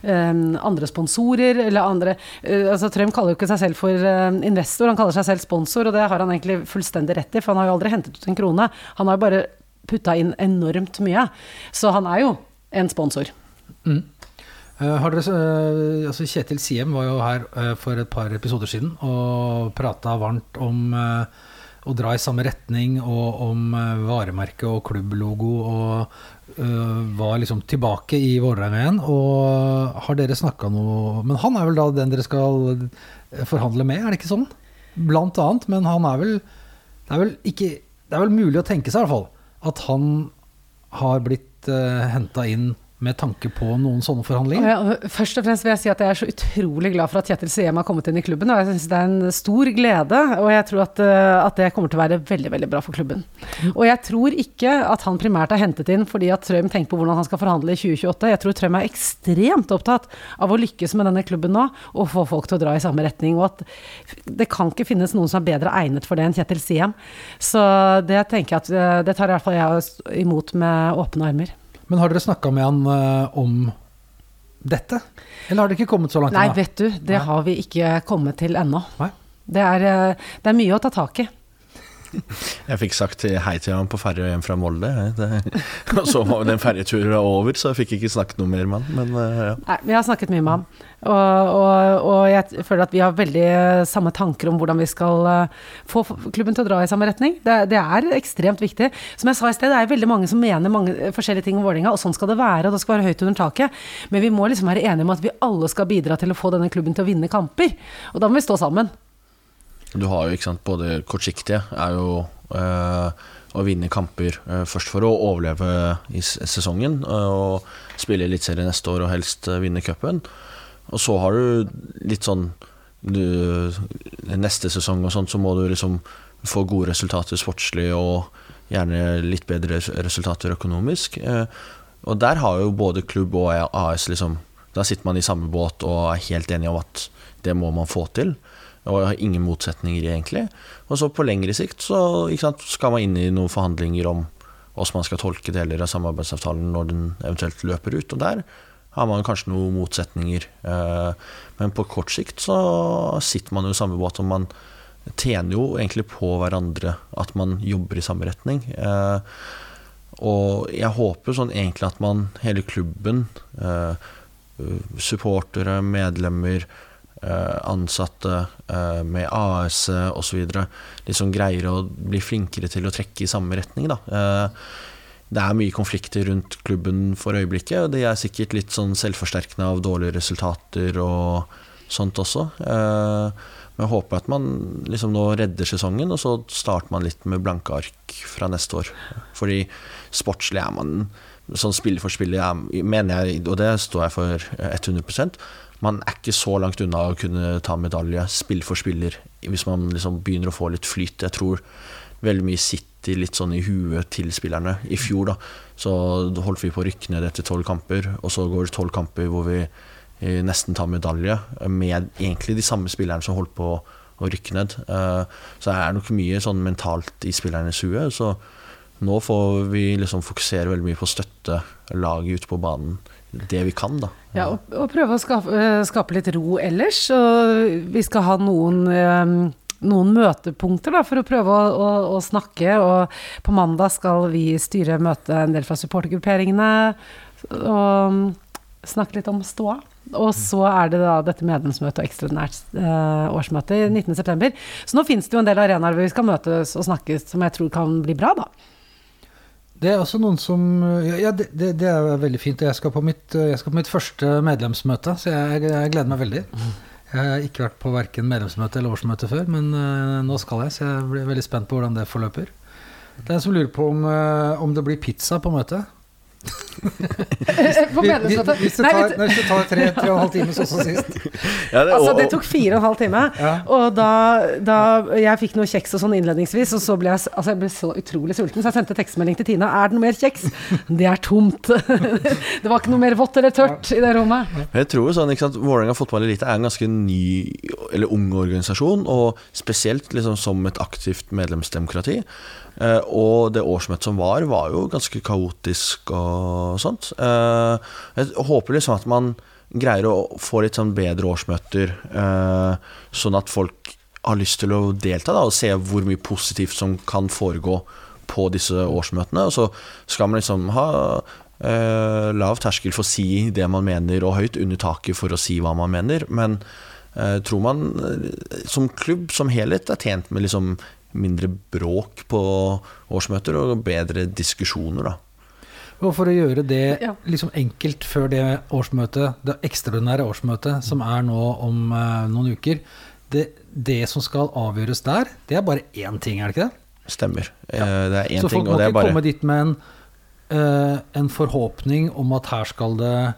eh, andre sponsorer, eller andre eh, altså Trøm kaller jo ikke seg selv for eh, investor, han kaller seg selv sponsor, og det har han egentlig fullstendig rett i, for han har jo aldri hentet ut en krone. Han har jo bare putta inn enormt mye. Så han er jo en sponsor. Har dere, eh, altså Kjetil Siem var jo her eh, for et par episoder siden og prata varmt om eh, å dra i samme retning, og om eh, varemerke og klubblogo, og eh, var liksom tilbake i Vålerenga igjen. Og har dere snakka noe Men han er vel da den dere skal eh, forhandle med, er det ikke sånn? Blant annet, men han er vel Det er vel, ikke, det er vel mulig å tenke seg i hvert fall at han har blitt uh, henta inn med tanke på noen sånne forhandlinger. først og fremst vil jeg si at jeg er så utrolig glad for at Kjetil Siem har kommet inn i klubben. Og jeg synes det er en stor glede, og jeg tror at, eh, at det kommer til å være veldig veldig bra for klubben. Og jeg tror ikke at han primært er hentet inn fordi at Trøm tenker på hvordan han skal forhandle i 2028. Jeg tror Trøm er ekstremt opptatt av å lykkes med denne klubben nå, og få folk til å dra i samme retning. Og at det kan ikke finnes noen som er bedre egnet for det enn Kjetil Siem. Så det tenker jeg at eh, det tar i hvert fall jeg imot med åpne armer. Men har dere snakka med han eh, om dette? Eller har dere ikke kommet så langt Nei, ennå? vet du, det Nei. har vi ikke kommet til ennå. Det er, eh, det er mye å ta tak i. [laughs] Jeg fikk sagt hei til ham på ferja hjem fra Molde. [laughs] og så var den ferjeturen over, så jeg fikk ikke snakket noe mer med han. Men eh, ja. Nei, vi har snakket mye med ham. Og, og, og jeg føler at vi har veldig samme tanker om hvordan vi skal eh, få klubben til å dra i samme retning. Det, det er ekstremt viktig. Som jeg sa i sted, det er veldig mange som mener mange forskjellige ting om Vålerenga, og sånn skal det være, og det skal være høyt under taket. Men vi må liksom være enige om at vi alle skal bidra til å få denne klubben til å vinne kamper. Og da må vi stå sammen. Du har jo ikke sant, både kortsiktige er jo øh, å vinne kamper eh, først for å overleve i sesongen eh, og spille Eliteserien neste år og helst eh, vinne cupen. Og så har du litt sånn du, Neste sesong og sånt så må du liksom få gode resultater sportslig og gjerne litt bedre resultater økonomisk. Eh, og der har jo både klubb og AS liksom Da sitter man i samme båt og er helt enige om at det må man få til. Og har ingen motsetninger, egentlig. Og så på lengre sikt så sant, skal man inn i noen forhandlinger om hvordan man skal tolke deler av samarbeidsavtalen når den eventuelt løper ut. Og der har man kanskje noen motsetninger. Eh, Men på kort sikt så sitter man jo i samme båt, og man tjener jo egentlig på hverandre at man jobber i samme retning. Eh, Og jeg håper sånn egentlig at man, hele klubben, eh, supportere, medlemmer, ansatte med AS osv. Liksom greier å bli flinkere til å trekke i samme retning. Da. Det er mye konflikter rundt klubben for øyeblikket, og de er sikkert litt sånn selvforsterkende av dårlige resultater og sånt også. Eh, Men jeg håper at man liksom nå redder sesongen, og så starter man litt med blanke ark fra neste år. Fordi sportslig er man sånn spiller for spiller, er- mener jeg, og det står jeg for 100% man er ikke så langt unna å kunne ta medalje spill for spiller, hvis man liksom begynner å få litt flyt. Jeg tror veldig mye sitter litt sånn i huet til spillerne. I fjor da, så holdt vi på å rykke ned etter tolv kamper, og så går det tolv kamper hvor vi eh, nesten tar medalje, med egentlig de samme spillerne som holdt på å rykke ned. Eh, Så det er nok mye sånn mentalt i spillernes hue. Så nå får vi liksom fokusere veldig mye på å støtte laget ute på banen det vi kan, da. Ja, og, og prøve å skape, eh, skape litt ro ellers. Og vi skal ha noen, noen møtepunkter da, for å prøve å, å, å snakke. Og på mandag skal vi styre møte en del fra supportergrupperingene og snakke litt om ståa. Og så er det da dette medlemsmøtet og ekstraordinært eh, årsmøte i 19.9. Så nå finnes det jo en del arenaer hvor vi skal møtes og snakkes som jeg tror kan bli bra, da. Det er også noen som Ja, det, det, det er veldig fint. Jeg skal, på mitt, jeg skal på mitt første medlemsmøte, så jeg, jeg gleder meg veldig. Jeg har ikke vært på verken medlemsmøte eller årsmøte før, men eh, nå skal jeg, så jeg blir veldig spent på hvordan det forløper. Det er en som lurer på om, eh, om det blir pizza på møtet. [laughs] På medlemsmøtet. Hvis det tar, nei, hvis det tar tre, tre og en halv time, sånn som sist. Ja, det, Altså, det tok fire og en halv time. Ja. Og da, da jeg fikk noe kjeks og sånn innledningsvis, og så ble jeg, altså jeg ble så utrolig sulten, så jeg sendte tekstmelding til Tina. Er det noe mer kjeks? [laughs] Det er tomt. [laughs] Det var ikke noe mer vått eller tørt i det rommet. Jeg tror jo sånn, ikke sant, Vålerenga fotball elite er en ganske ny eller ung organisasjon, og spesielt liksom som et aktivt medlemsdemokrati. Eh, og det årsmøtet som var, var jo ganske kaotisk og sånt. Eh, jeg håper liksom at man greier å få litt sånn bedre årsmøter, eh, sånn at folk har lyst til å delta da, og se hvor mye positivt som kan foregå på disse årsmøtene. Og så skal man liksom ha eh, lav terskel for å si det man mener, og høyt under taket for å si hva man mener. Men eh, tror man som klubb som helhet er tjent med liksom mindre bråk på årsmøter og bedre diskusjoner, da. Og for å gjøre det liksom enkelt før det årsmøtet, det ekstraordinære årsmøtet som er nå om eh, noen uker, det, det som skal avgjøres der, det er bare én ting, er det ikke det? Stemmer. Ja. det er én Så folk ting, må og det er ikke bare komme dit med en, eh, en forhåpning om at her skal det eh,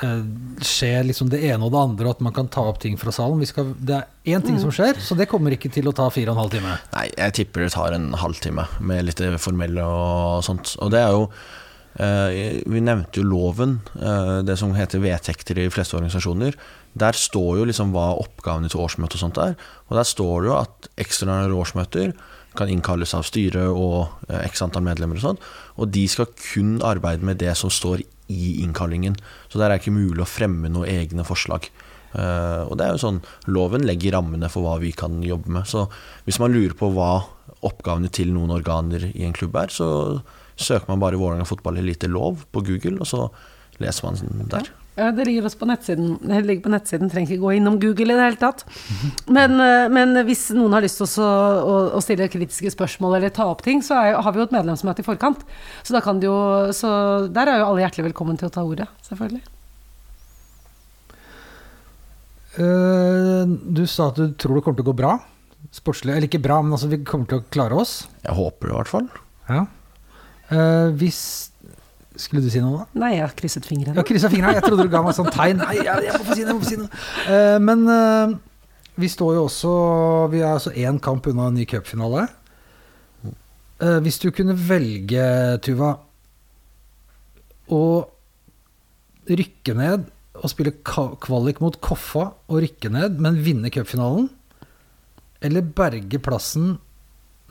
skje liksom det ene og det andre, og at man kan ta opp ting fra salen. Vi skal, det er én ting som skjer, så det kommer ikke til å ta fire og en halv time. Nei, jeg tipper det tar en halvtime med litt formelle og sånt. Og det er jo eh, Vi nevnte jo loven, eh, det som heter vedtekter i de fleste organisasjoner. Der står jo liksom hva oppgavene til årsmøtet og sånt er. Og der står det jo at ekstraordinære årsmøter kan innkalles av styret og eh, x antall medlemmer og sånn. Og de skal kun arbeide med det som står i innkallingen. Så der er det ikke mulig å fremme noen egne forslag. Eh, og det er jo sånn Loven legger rammene for hva vi kan jobbe med. Så hvis man lurer på hva oppgavene til noen organer i en klubb er, så søker man bare Vålerenga fotball elite lov på Google, og så leser man der. Ja, det ligger også på nettsiden. Det ligger på nettsiden, trenger ikke gå innom Google i det hele tatt. Men, eh, men hvis noen har lyst til å, å, å stille kritiske spørsmål eller ta opp ting, så er, har vi jo et medlemsmøte i forkant. Så, da kan det jo, så der er jo alle hjertelig velkommen til å ta ordet, selvfølgelig. Uh, du sa at du tror det kommer til å gå bra. Sportslig, eller ikke bra, men altså vi kommer til å klare oss. Jeg håper det i hvert fall. Ja. Uh, hvis Skulle du si noe, da? Nei, jeg har krysset fingrene. Jeg, krysset fingrene. Jeg trodde du ga meg sånn tegn. Nei, jeg, jeg må få si noe, må si noe. Uh, men uh, vi står jo også Vi er altså én kamp unna en ny cupfinale. Uh, hvis du kunne velge, Tuva, å rykke ned og spille kvalik mot Koffa og rykke ned, men vinne cupfinalen, eller berge plassen,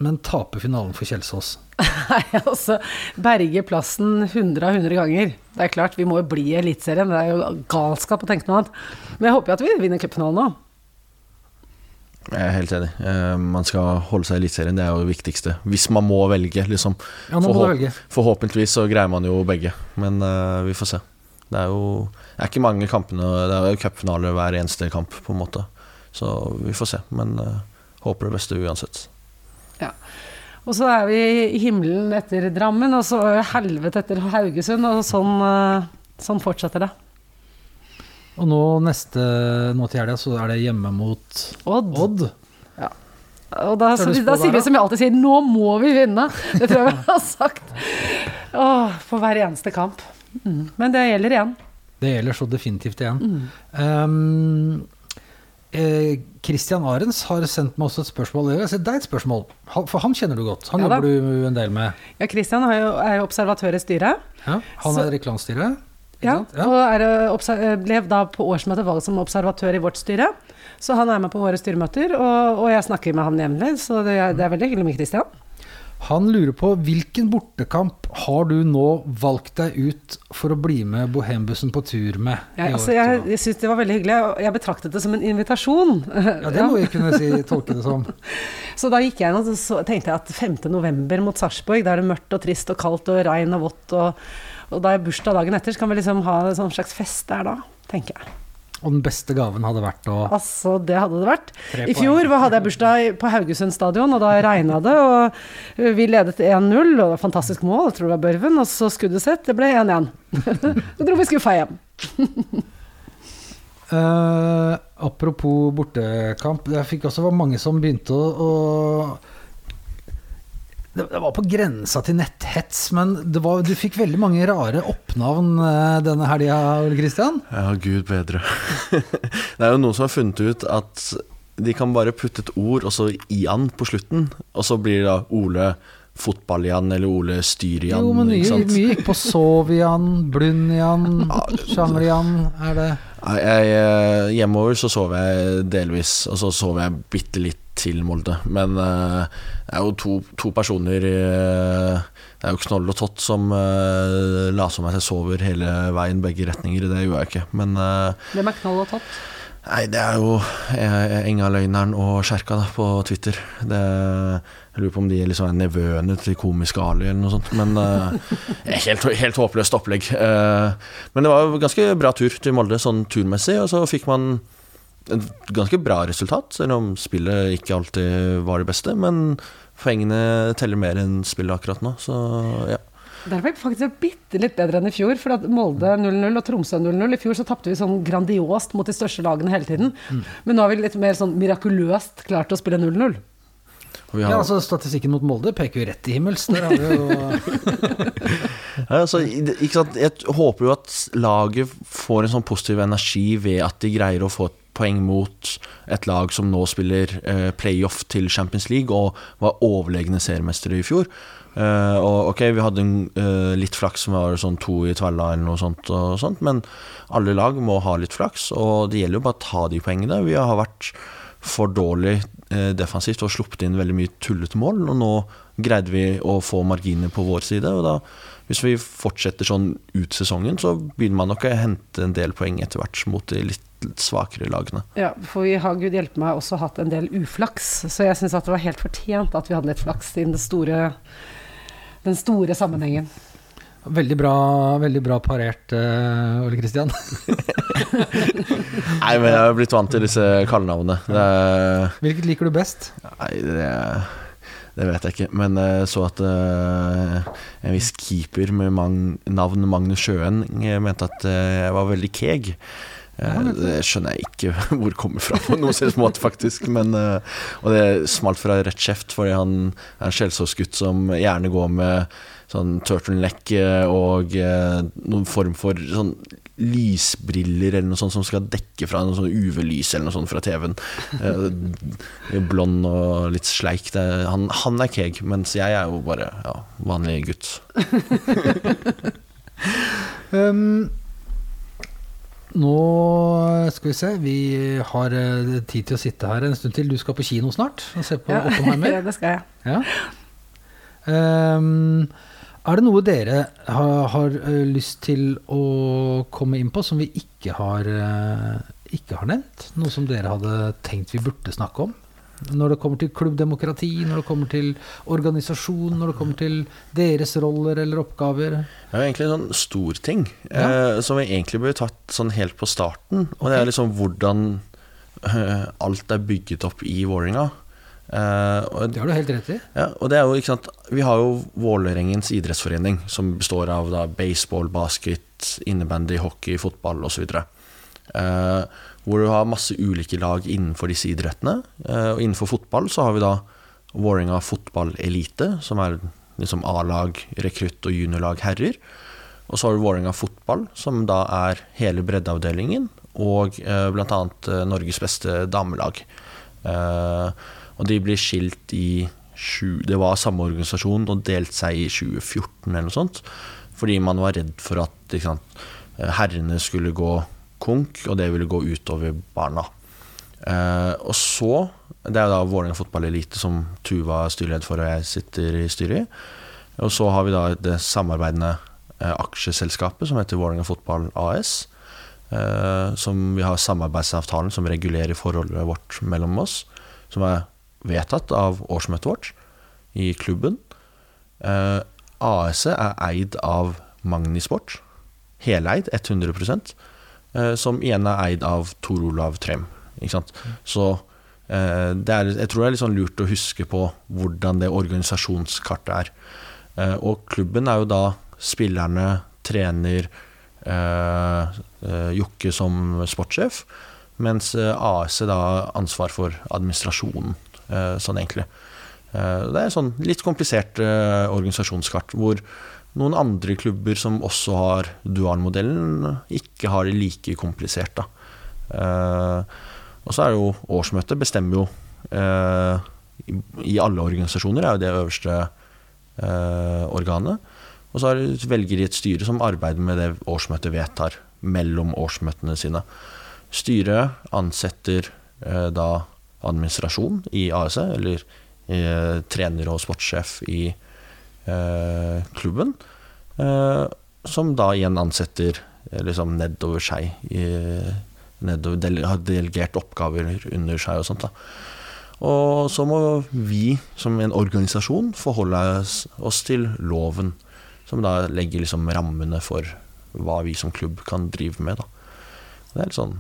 men taper finalen for Kjelsås? [laughs] Nei, altså Berge plassen 100 av 100 ganger. Det er klart, vi må jo bli i Eliteserien. Det er jo galskap å tenke noe annet. Men jeg håper jo at vi vinner cupfinalen nå. Jeg er helt enig. Eh, man skal holde seg i Eliteserien, det er jo det viktigste. Hvis man må velge, liksom. Ja, nå må du Forhåp- velge. Forhåpentligvis så greier man jo begge, men uh, vi får se. Det er jo det er ikke mange kampene Det er jo cupfinale hver eneste kamp, på en måte. Så vi får se. Men uh, håper det beste uansett. Og så er vi i himmelen etter Drammen, og så helvete etter Haugesund, og sånn, eh, sånn fortsetter det. Og nå neste nå til helga så er det hjemme mot Odd. Odd. Og da, på da sier vi som vi alltid sier, nå må vi vinne! Det tror jeg vi har sagt. Åh, for hver eneste kamp. Mm. Men det gjelder igjen. Det gjelder så definitivt igjen. Mm. Um, Christian Arens har sendt meg også et spørsmål. Det er et spørsmål, for han kjenner du godt. Han Ja jobber du en del med. Ja, Christian jo, er jo observatør i styret. Ja, han Så- er reklamestyret. Ja, ja. og er, eh, ble da på årsmøtet valgt som observatør i vårt styre. Så han er med på våre styremøter, og, og jeg snakker med ham jevnlig, så det er, det er veldig hyggelig med Christian. Han lurer på hvilken bortekamp har du nå valgt deg ut for å bli med Bohembussen på tur med? Ja, Jeg, altså, jeg, jeg syns det var veldig hyggelig, jeg betraktet det som en invitasjon. ja, det må vi kunne si, tolke det som. [laughs] Så da gikk jeg inn og tenkte jeg at 5. november mot Sarpsborg, da er det mørkt og trist og kaldt og regn og vått, og, og da er bursdag dagen etter, så kan vi liksom ha en sånn slags fest der da. tenker jeg. Og den beste gaven hadde vært å Altså, det hadde det vært. I fjor hadde jeg bursdag på Haugesund stadion, og da regna det. Og vi ledet 1-0, og det var fantastisk mål, jeg tror det var Børven. Og så skuddet sitt, det ble 1-1. [laughs] Så dro vi skuffa hjem. uh, [laughs] apropos bortekamp. Jeg fikk også var mange som begynte å, å det, var på grensa til netthets, men det var, du fikk veldig mange rare oppnavn eh, denne helga, Ole Kristian. Ja, gud bedre. [laughs] det er jo noen som har funnet ut at de kan bare putte et ord, og så han på slutten, og så blir det da Ole Fotball-Jan eller Ole Styr-Jan. Jo, men mye, mye gikk på Sovian, Blund-Jan, Sjanger-Jan. Er det Nei, Jeg, eh, hjemover så sov jeg delvis, og så sov jeg bitte litt til Molde. Men uh, det er jo to, to personer uh, Det er jo Knoll og Tott som uh, later som jeg sover hele veien begge retninger. Det gjør jeg ikke. Men eh, Hvem er knoll og tott? Nei, det er jo eh, Engaløgneren og Skjerka da, på Twitter. Det, jeg lurer på om de liksom er nevøene til komiske Ali eller noe sånt. Men eh, helt, helt håpløst opplegg. Eh, men det var jo ganske bra tur til Molde, sånn turmessig. Og så fikk man et ganske bra resultat, selv om spillet ikke alltid var det beste. Men poengene teller mer enn spillet akkurat nå, så ja. Der var vi faktisk bitte litt bedre enn i fjor. For at Molde 0-0 og Tromsø 0-0. I fjor så tapte vi sånn grandiost mot de største lagene hele tiden. Men nå har vi litt mer sånn mirakuløst klart å spille 0-0. Har... Ja, altså Statistikken mot Molde peker jo rett i himmels. Der har vi jo [laughs] Ja, altså, i- ikke sant? Jeg håper jo at laget får en sånn positiv energi ved at de greier å få et poeng mot et lag som nå spiller eh, playoff til Champions League og var overlegne seriemestere i fjor. Eh, og ok, vi hadde en, eh, litt flaks som var sånn to i tvella eller noe sånt, sånt, men alle lag må ha litt flaks, og det gjelder jo bare å ta de poengene. Vi har vært for dårlig eh, defensivt og sluppet inn veldig mye tullete mål, og nå greide vi å få marginer på vår side. Og da, hvis vi fortsetter sånn ut sesongen, så begynner man nok å hente en del poeng etter hvert mot de litt svakere lagene. Ja, for vi har gud hjelpe meg også hatt en del uflaks. Så jeg syns at det var helt fortjent at vi hadde litt flaks i den store, den store sammenhengen. Veldig bra, veldig bra parert, uh, Ole Kristian. [laughs] [laughs] Nei, men jeg har blitt vant til disse kallenavnene. Det er Hvilket liker du best? Nei, det, det vet jeg ikke. Men jeg så at eh, en viss keeper med mang, navn Magnus Sjøen eh, mente at eh, jeg var veldig keeg. Eh, det skjønner jeg ikke [laughs] hvor det kommer fra på noen slags måte, faktisk. Men, eh, og det smalt fra rett kjeft, fordi han er en skjellsårsgutt som gjerne går med sånn turtleneck eh, og noen form for sånn lysbriller eller noe sånt som skal dekke fra noe sånn UV-lys eller noe sånt fra TV-en. [laughs] Blond og litt sleik. Det, han, han er keeg, mens jeg er jo bare ja, vanlig gutt. [laughs] Um, nå skal vi se, vi har eh, tid til å sitte her en stund til. Du skal på kino snart og se på Oppenheimer. [laughs] det skal jeg. Ja. Um, er det noe dere har, har eh, lyst til å komme inn på som vi ikke har, eh, ikke har nevnt? Noe som dere hadde tenkt vi burde snakke om? Når det kommer til klubbdemokrati, når det kommer til organisasjon, når det kommer til deres roller eller oppgaver? Det er jo egentlig en sånn stor ting Ja. eh, som vi egentlig burde tatt sånn helt på starten. Og det er liksom hvordan eh, alt er bygget opp i Vålerenga. Eh, og Det har du helt rett i. Ja, og det er jo, ikke sant Vi har jo Vålerengens idrettsforening, som består av da baseball, basket, innebandy, hockey, fotball osv. Eh, hvor du har masse ulike lag innenfor disse idrettene. Eh, og innenfor fotball så har vi da Vålerenga fotballelite, som er liksom A-lag, rekrutt og juniorlag herrer. Og så har du Vålerenga fotball, som da er hele breddeavdelingen, og eh, bl.a. Eh, Norges beste damelag. Eh, og de blir skilt i Det var samme organisasjon og delte seg i 2014 eller noe sånt. Fordi man var redd for at sant, eh, herrene skulle gå konk, og det ville gå utover barna. Eh, og så Det er da Vålerenga fotballelite som Tuva er styreleder for, og jeg sitter i styret i. Og så har vi da det samarbeidende eh, aksjeselskapet som heter Vålerenga Fotball AS. Eh, som vi har samarbeidsavtalen som regulerer forholdet vårt mellom oss. Som er vedtatt av årsmøtet vårt i klubben. Eh, AS er eid av Magnisport. Heleid 100 eh, som igjen er eid av Tor Olav Trem. Så eh, er, jeg tror det er litt sånn lurt å huske på hvordan det organisasjonskartet er. Eh, og klubben er jo da spillerne, trener, eh, eh, Jokke som sportssjef, mens eh, AS da har ansvar for administrasjonen, eh, sånn egentlig. Eh, det er sånn litt komplisert eh, organisasjonskart, hvor noen andre klubber som også har dualmodellen, ikke har det like komplisert. Da. Eh, og så er det jo årsmøtet bestemmer jo eh, i, I alle organisasjoner er jo det øverste eh, organet. Og så velger de et styre som arbeider med det årsmøtet vedtar mellom årsmøtene sine. Styret ansetter eh, da administrasjon i ASE, eller eh, trener og sportssjef i eh, klubben. Eh, som da igjen ansetter eh, liksom nedover seg. I, nedover, del, har delegert oppgaver under seg og sånt. da. Og så må vi som en organisasjon forholde oss, til loven, som da legger liksom rammene for hva vi som klubb kan drive med. da. Det er litt sånn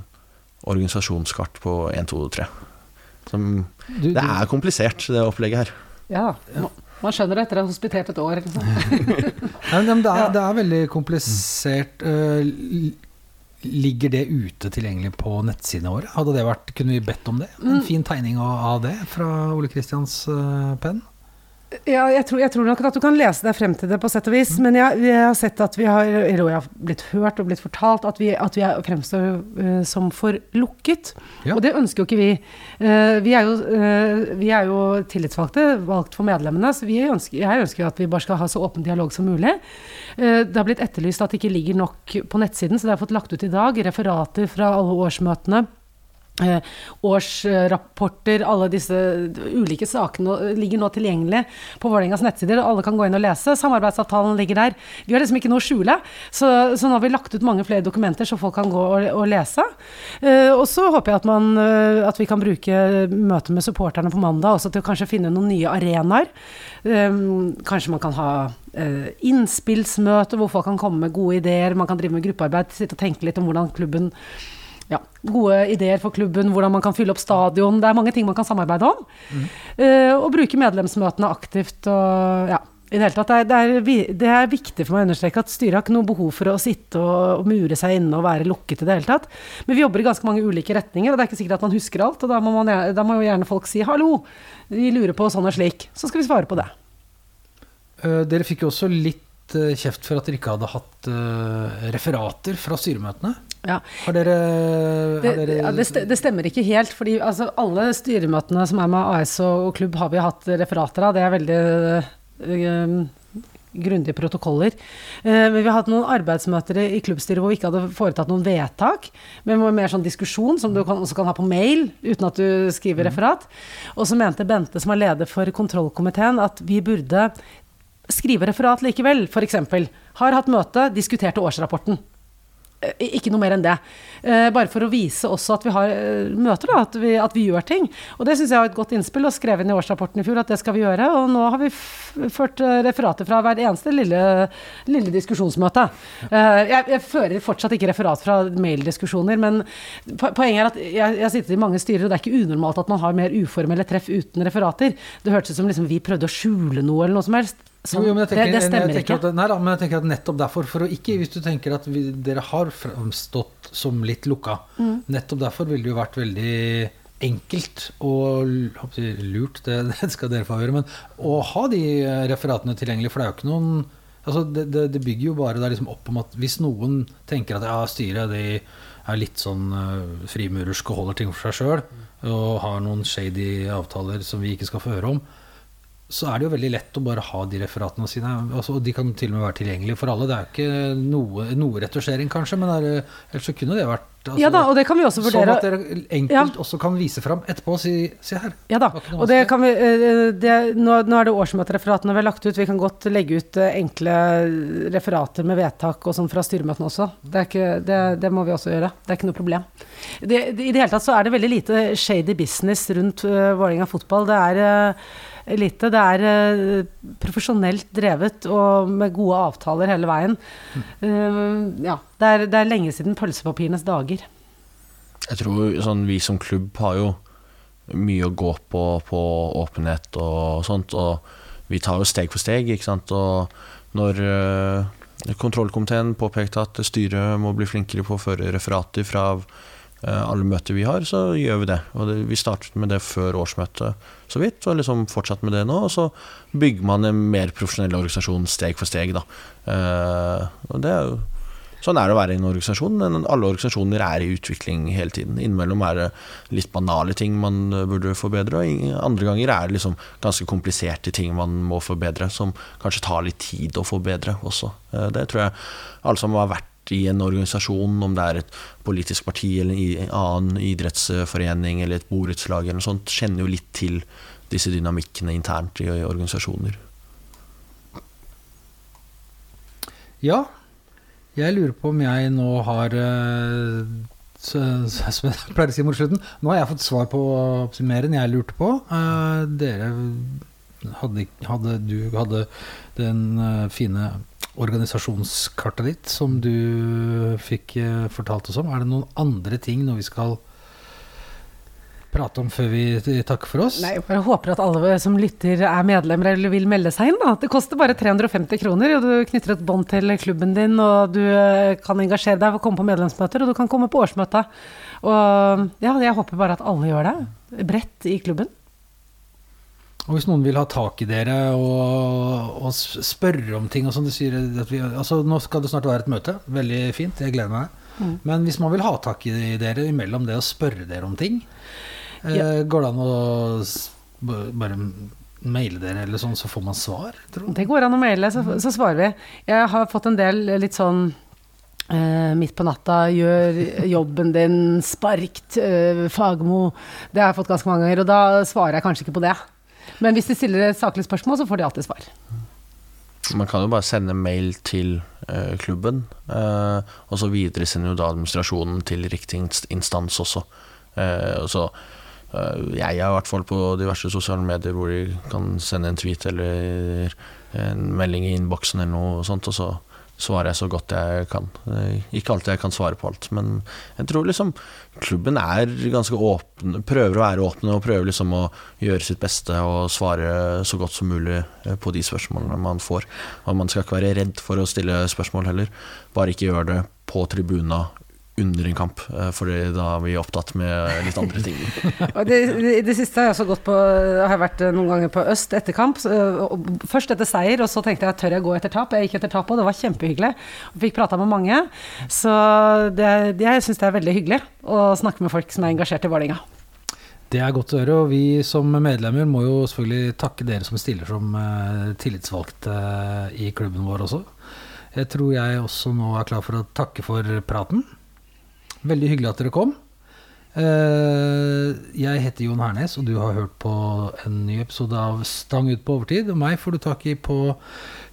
organisasjonskart på 1, 2 og 3. Som, Du, det er komplisert, det opplegget her. Ja, man- skjønner det etter å ha hospitert et år. Liksom. [laughs] Men det, er, det er veldig komplisert. Eh, Ligger det ute tilgjengelig på nettsidene våre? Hadde det vært, Kunne vi bedt om det? En fin tegning av av det fra Ole Kristians eh, penn? Ja, jeg tror, jeg tror nok at du kan lese deg frem til det på sett og vis, men jeg, jeg har sett at vi har, eller jeg har blitt hørt og blitt fortalt at vi, at vi er, fremstår uh, som for lukket. Ja. Og det ønsker jo ikke vi. Uh, vi, er jo, uh, vi er jo tillitsvalgte, valgt for medlemmene, så vi ønsker, jeg ønsker jo at vi bare skal ha så åpen dialog som mulig. Det har blitt etterlyst at det ikke ligger nok på nettsiden, så det har jeg fått lagt ut i dag. Referater fra alle årsmøtene. Eh, årsrapporter, alle disse ulike sakene ligger nå tilgjengelig på Vålerengas nettsider, alle kan gå inn og lese. Samarbeidsavtalen ligger der. Vi har liksom ikke noe å skjule. Så, så nå har vi lagt ut mange flere dokumenter så folk kan gå og, og lese. Eh, og så håper jeg at, man, eh, at vi kan bruke møtet med supporterne på mandag også til å kanskje finne noen nye arenaer. Eh, kanskje man kan ha eh, innspillsmøte hvor folk kan komme med gode ideer, man kan drive med gruppearbeid, sitte og tenke litt om hvordan klubben ja, gode ideer for klubben, hvordan man kan fylle opp stadion. Det er mange ting man kan samarbeide om. Eh, og bruke medlemsmøtene aktivt og ja. I det hele tatt, det er, det, er, det er viktig for meg å understreke at styret har ikke noe behov for å sitte og, og mure seg inne og være lukket i det hele tatt. Men vi jobber i ganske mange ulike retninger, og det er ikke sikkert at man husker alt. Og da må, man, da må jo gjerne folk si 'hallo, vi lurer på sånn og slik'. Så skal vi svare på det. Uh, dere fikk jo også litt eh, kjeft for at dere ikke hadde hatt eh, referater fra styremøtene. Ja. Har dere, Det, har dere det, ja, det stemmer ikke helt, fordi altså, alle styremøtene som er med AS og, klubb, har vi hatt referater av. Det er veldig øh, grundige protokoller. Men vi har hatt noen arbeidsmøter i, klubbstyret hvor vi ikke hadde foretatt noen vedtak, men hvor mer sånn diskusjon, som du kan, også kan ha på mail uten at du skriver referat. Og så mente Bente, som er leder for kontrollkomiteen, at vi burde skrive referat likevel. F.eks. har hatt møte, diskuterte årsrapporten. Eh, Ikke noe mer enn det. Eh, bare for å vise også at vi har eh, møter, da, at, vi, at vi gjør ting. Og det syns jeg var et godt innspill, og skrev inn i årsrapporten i fjor at det skal vi gjøre. Og nå har vi ført referater fra hver eneste lille, lille diskusjonsmøte. Jeg, jeg fører fortsatt ikke referat fra maildiskusjoner, men poenget er at jeg, jeg har sittet i mange styrer, og det er ikke unormalt at man har mer uformelle treff uten referater. Det hørtes ut som liksom vi prøvde å skjule noe eller noe som helst. Sånn, Jo, tenker, det, det stemmer ikke. At, nei da, men jeg tenker at nettopp derfor, for å ikke, hvis du tenker at vi, dere har fremstått som litt lukka, Mm. nettopp derfor ville det jo vært veldig enkelt og lurt, det, [laughs] det skal dere få høre, men å ha de eh, referatene tilgjengelig, for det er jo ikke noen altså det, det, bygger jo bare liksom opp om at hvis noen tenker at ja, styret de er litt sånn uh, frimurersk og holder ting for seg sjøl, og har noen shady avtaler som vi ikke skal få høre om, så er det jo veldig lett å bare ha de referatene sine. Altså, og de kan til og med være tilgjengelige for alle. Det er jo ikke noe, noe retusjering, kanskje, men er, ellers så kunne det vært altså, Ja da, og det kan vi også Sånn at dere enkelt også kan vise fram etterpå og si se her. Ja da, og det kan vi, eh, det, nå, nå er det årsmøtereferatene vi har lagt ut. Vi kan godt legge ut eh, enkle referater med vedtak og sånn fra styremøtene også. Det, er ikke, det, det må vi også gjøre. Det er ikke noe problem. I det hele tatt så er det veldig lite shady business rundt uh, Vålerenga fotball. Det er eh, elite. Det er eh, profesjonelt drevet og med gode avtaler hele veien. Eh, ja, det er, det er lenge siden pølsepapirenes dager. Jeg tror sånn, vi som klubb har jo mye å gå på på åpenhet og sånt, og vi tar jo steg for steg, ikke sant. Og når eh, kontrollkomiteen påpekte at styret må bli flinkere på å føre referater fra alle møter vi har, så gjør vi det. Og det, vi startet med det før årsmøtet så vidt, og liksom fortsatt med det nå. Og så bygger man en mer profesjonell organisasjon steg for steg, da. Uh, og det er jo Sånn er det å være i en organisasjon. men Alle organisasjoner er i utvikling hele tiden. Innimellom er det litt banale ting man eh, burde forbedre, og andre ganger er det liksom ganske kompliserte ting man må forbedre, som kanskje tar litt tid å forbedre også. Eh, Det tror jeg alle som har vært i en organisasjon, om det er et politisk parti eller en annen idrettsforening eller et borettslag eller noe sånt, kjenner jo litt til disse dynamikkene internt i organisasjoner. Ja, jeg lurer på om jeg nå har eh, Som jeg pleier å si mot slutten, nå har jeg fått svar på mer enn jeg lurte på. Eh, dere hadde, hadde Du hadde den eh, fine organisasjonskartet ditt som du fikk eh, fortalt oss om. Er det noen andre ting når vi skal prate om før vi takker for oss? Nei, jeg bare håper at alle som lytter er medlemmer eller vil melde seg inn. Da. Det koster bare 350 kroner, og du knytter et bånd til klubben din, og du eh, kan engasjere deg og komme på medlemsmøter, og du kan komme på årsmøta. Og ja, jeg håper bare at alle gjør det. Bredt i klubben. Og hvis noen vil ha tak i dere og, og spørre om ting og sånn, sier at vi, altså Nå skal det snart være et møte. Veldig fint. Jeg gleder meg. Mm. Men hvis man vil ha tak i dere imellom det å spørre dere om ting, eh, Ja. går det an å bare maile dere eller sånn, så får man svar? Tror jeg. Det går an å maile, så, så svarer vi. Jeg har fått en del litt sånn eh, midt på natta, gjør jobben din, sparkt, eh, Fagmo. Det har jeg fått ganske mange ganger, og da svarer jeg kanskje ikke på det. Men hvis de stiller et saklig spørsmål, så får de alltid svar. Man kan jo bare sende mail til uh, klubben, uh, og så videresender jo da administrasjonen til riktig instans også. Uh, så Jeg er i hvert fall på diverse sosiale medier hvor de kan sende en tweet eller en melding i innboksen eller noe sånt, og så svarer jeg så godt jeg kan. Eh, ikke alltid jeg kan svare på alt, men jeg tror liksom klubben er ganske åpen, prøver å være åpne og prøver liksom å gjøre sitt beste og svare så godt som mulig eh, på de spørsmålene man får. Og man skal ikke være redd for å stille spørsmål heller, bare ikke gjør det på tribuna under en kamp, eh, for da er vi opptatt med litt andre ting. [laughs] I det, det, det siste har jeg også gått på Har jeg vært eh, noen ganger på Øst etter kamp. Først etter seier, og så tenkte jeg tør jeg gå etter tap. Jeg gikk etter tap, og det var kjempehyggelig. Og fikk prata med mange. Så det, det, jeg syns det er veldig hyggelig å snakke med folk som er engasjert i Vålerenga. Det er godt å høre, og vi som medlemmer må jo selvfølgelig takke dere som stiller som eh, tillitsvalgte i klubben vår også. Jeg tror jeg også nå er klar for å takke for praten. Veldig hyggelig at dere kom. Eh, jeg heter Jon Hernes, og du har hørt på en ny episode av Stang ut på overtid. Og meg får du tak i på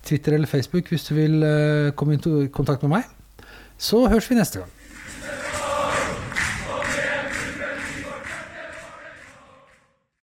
Twitter eller Facebook hvis du vil eh, komme i kontakt med meg. Så høres vi neste gang.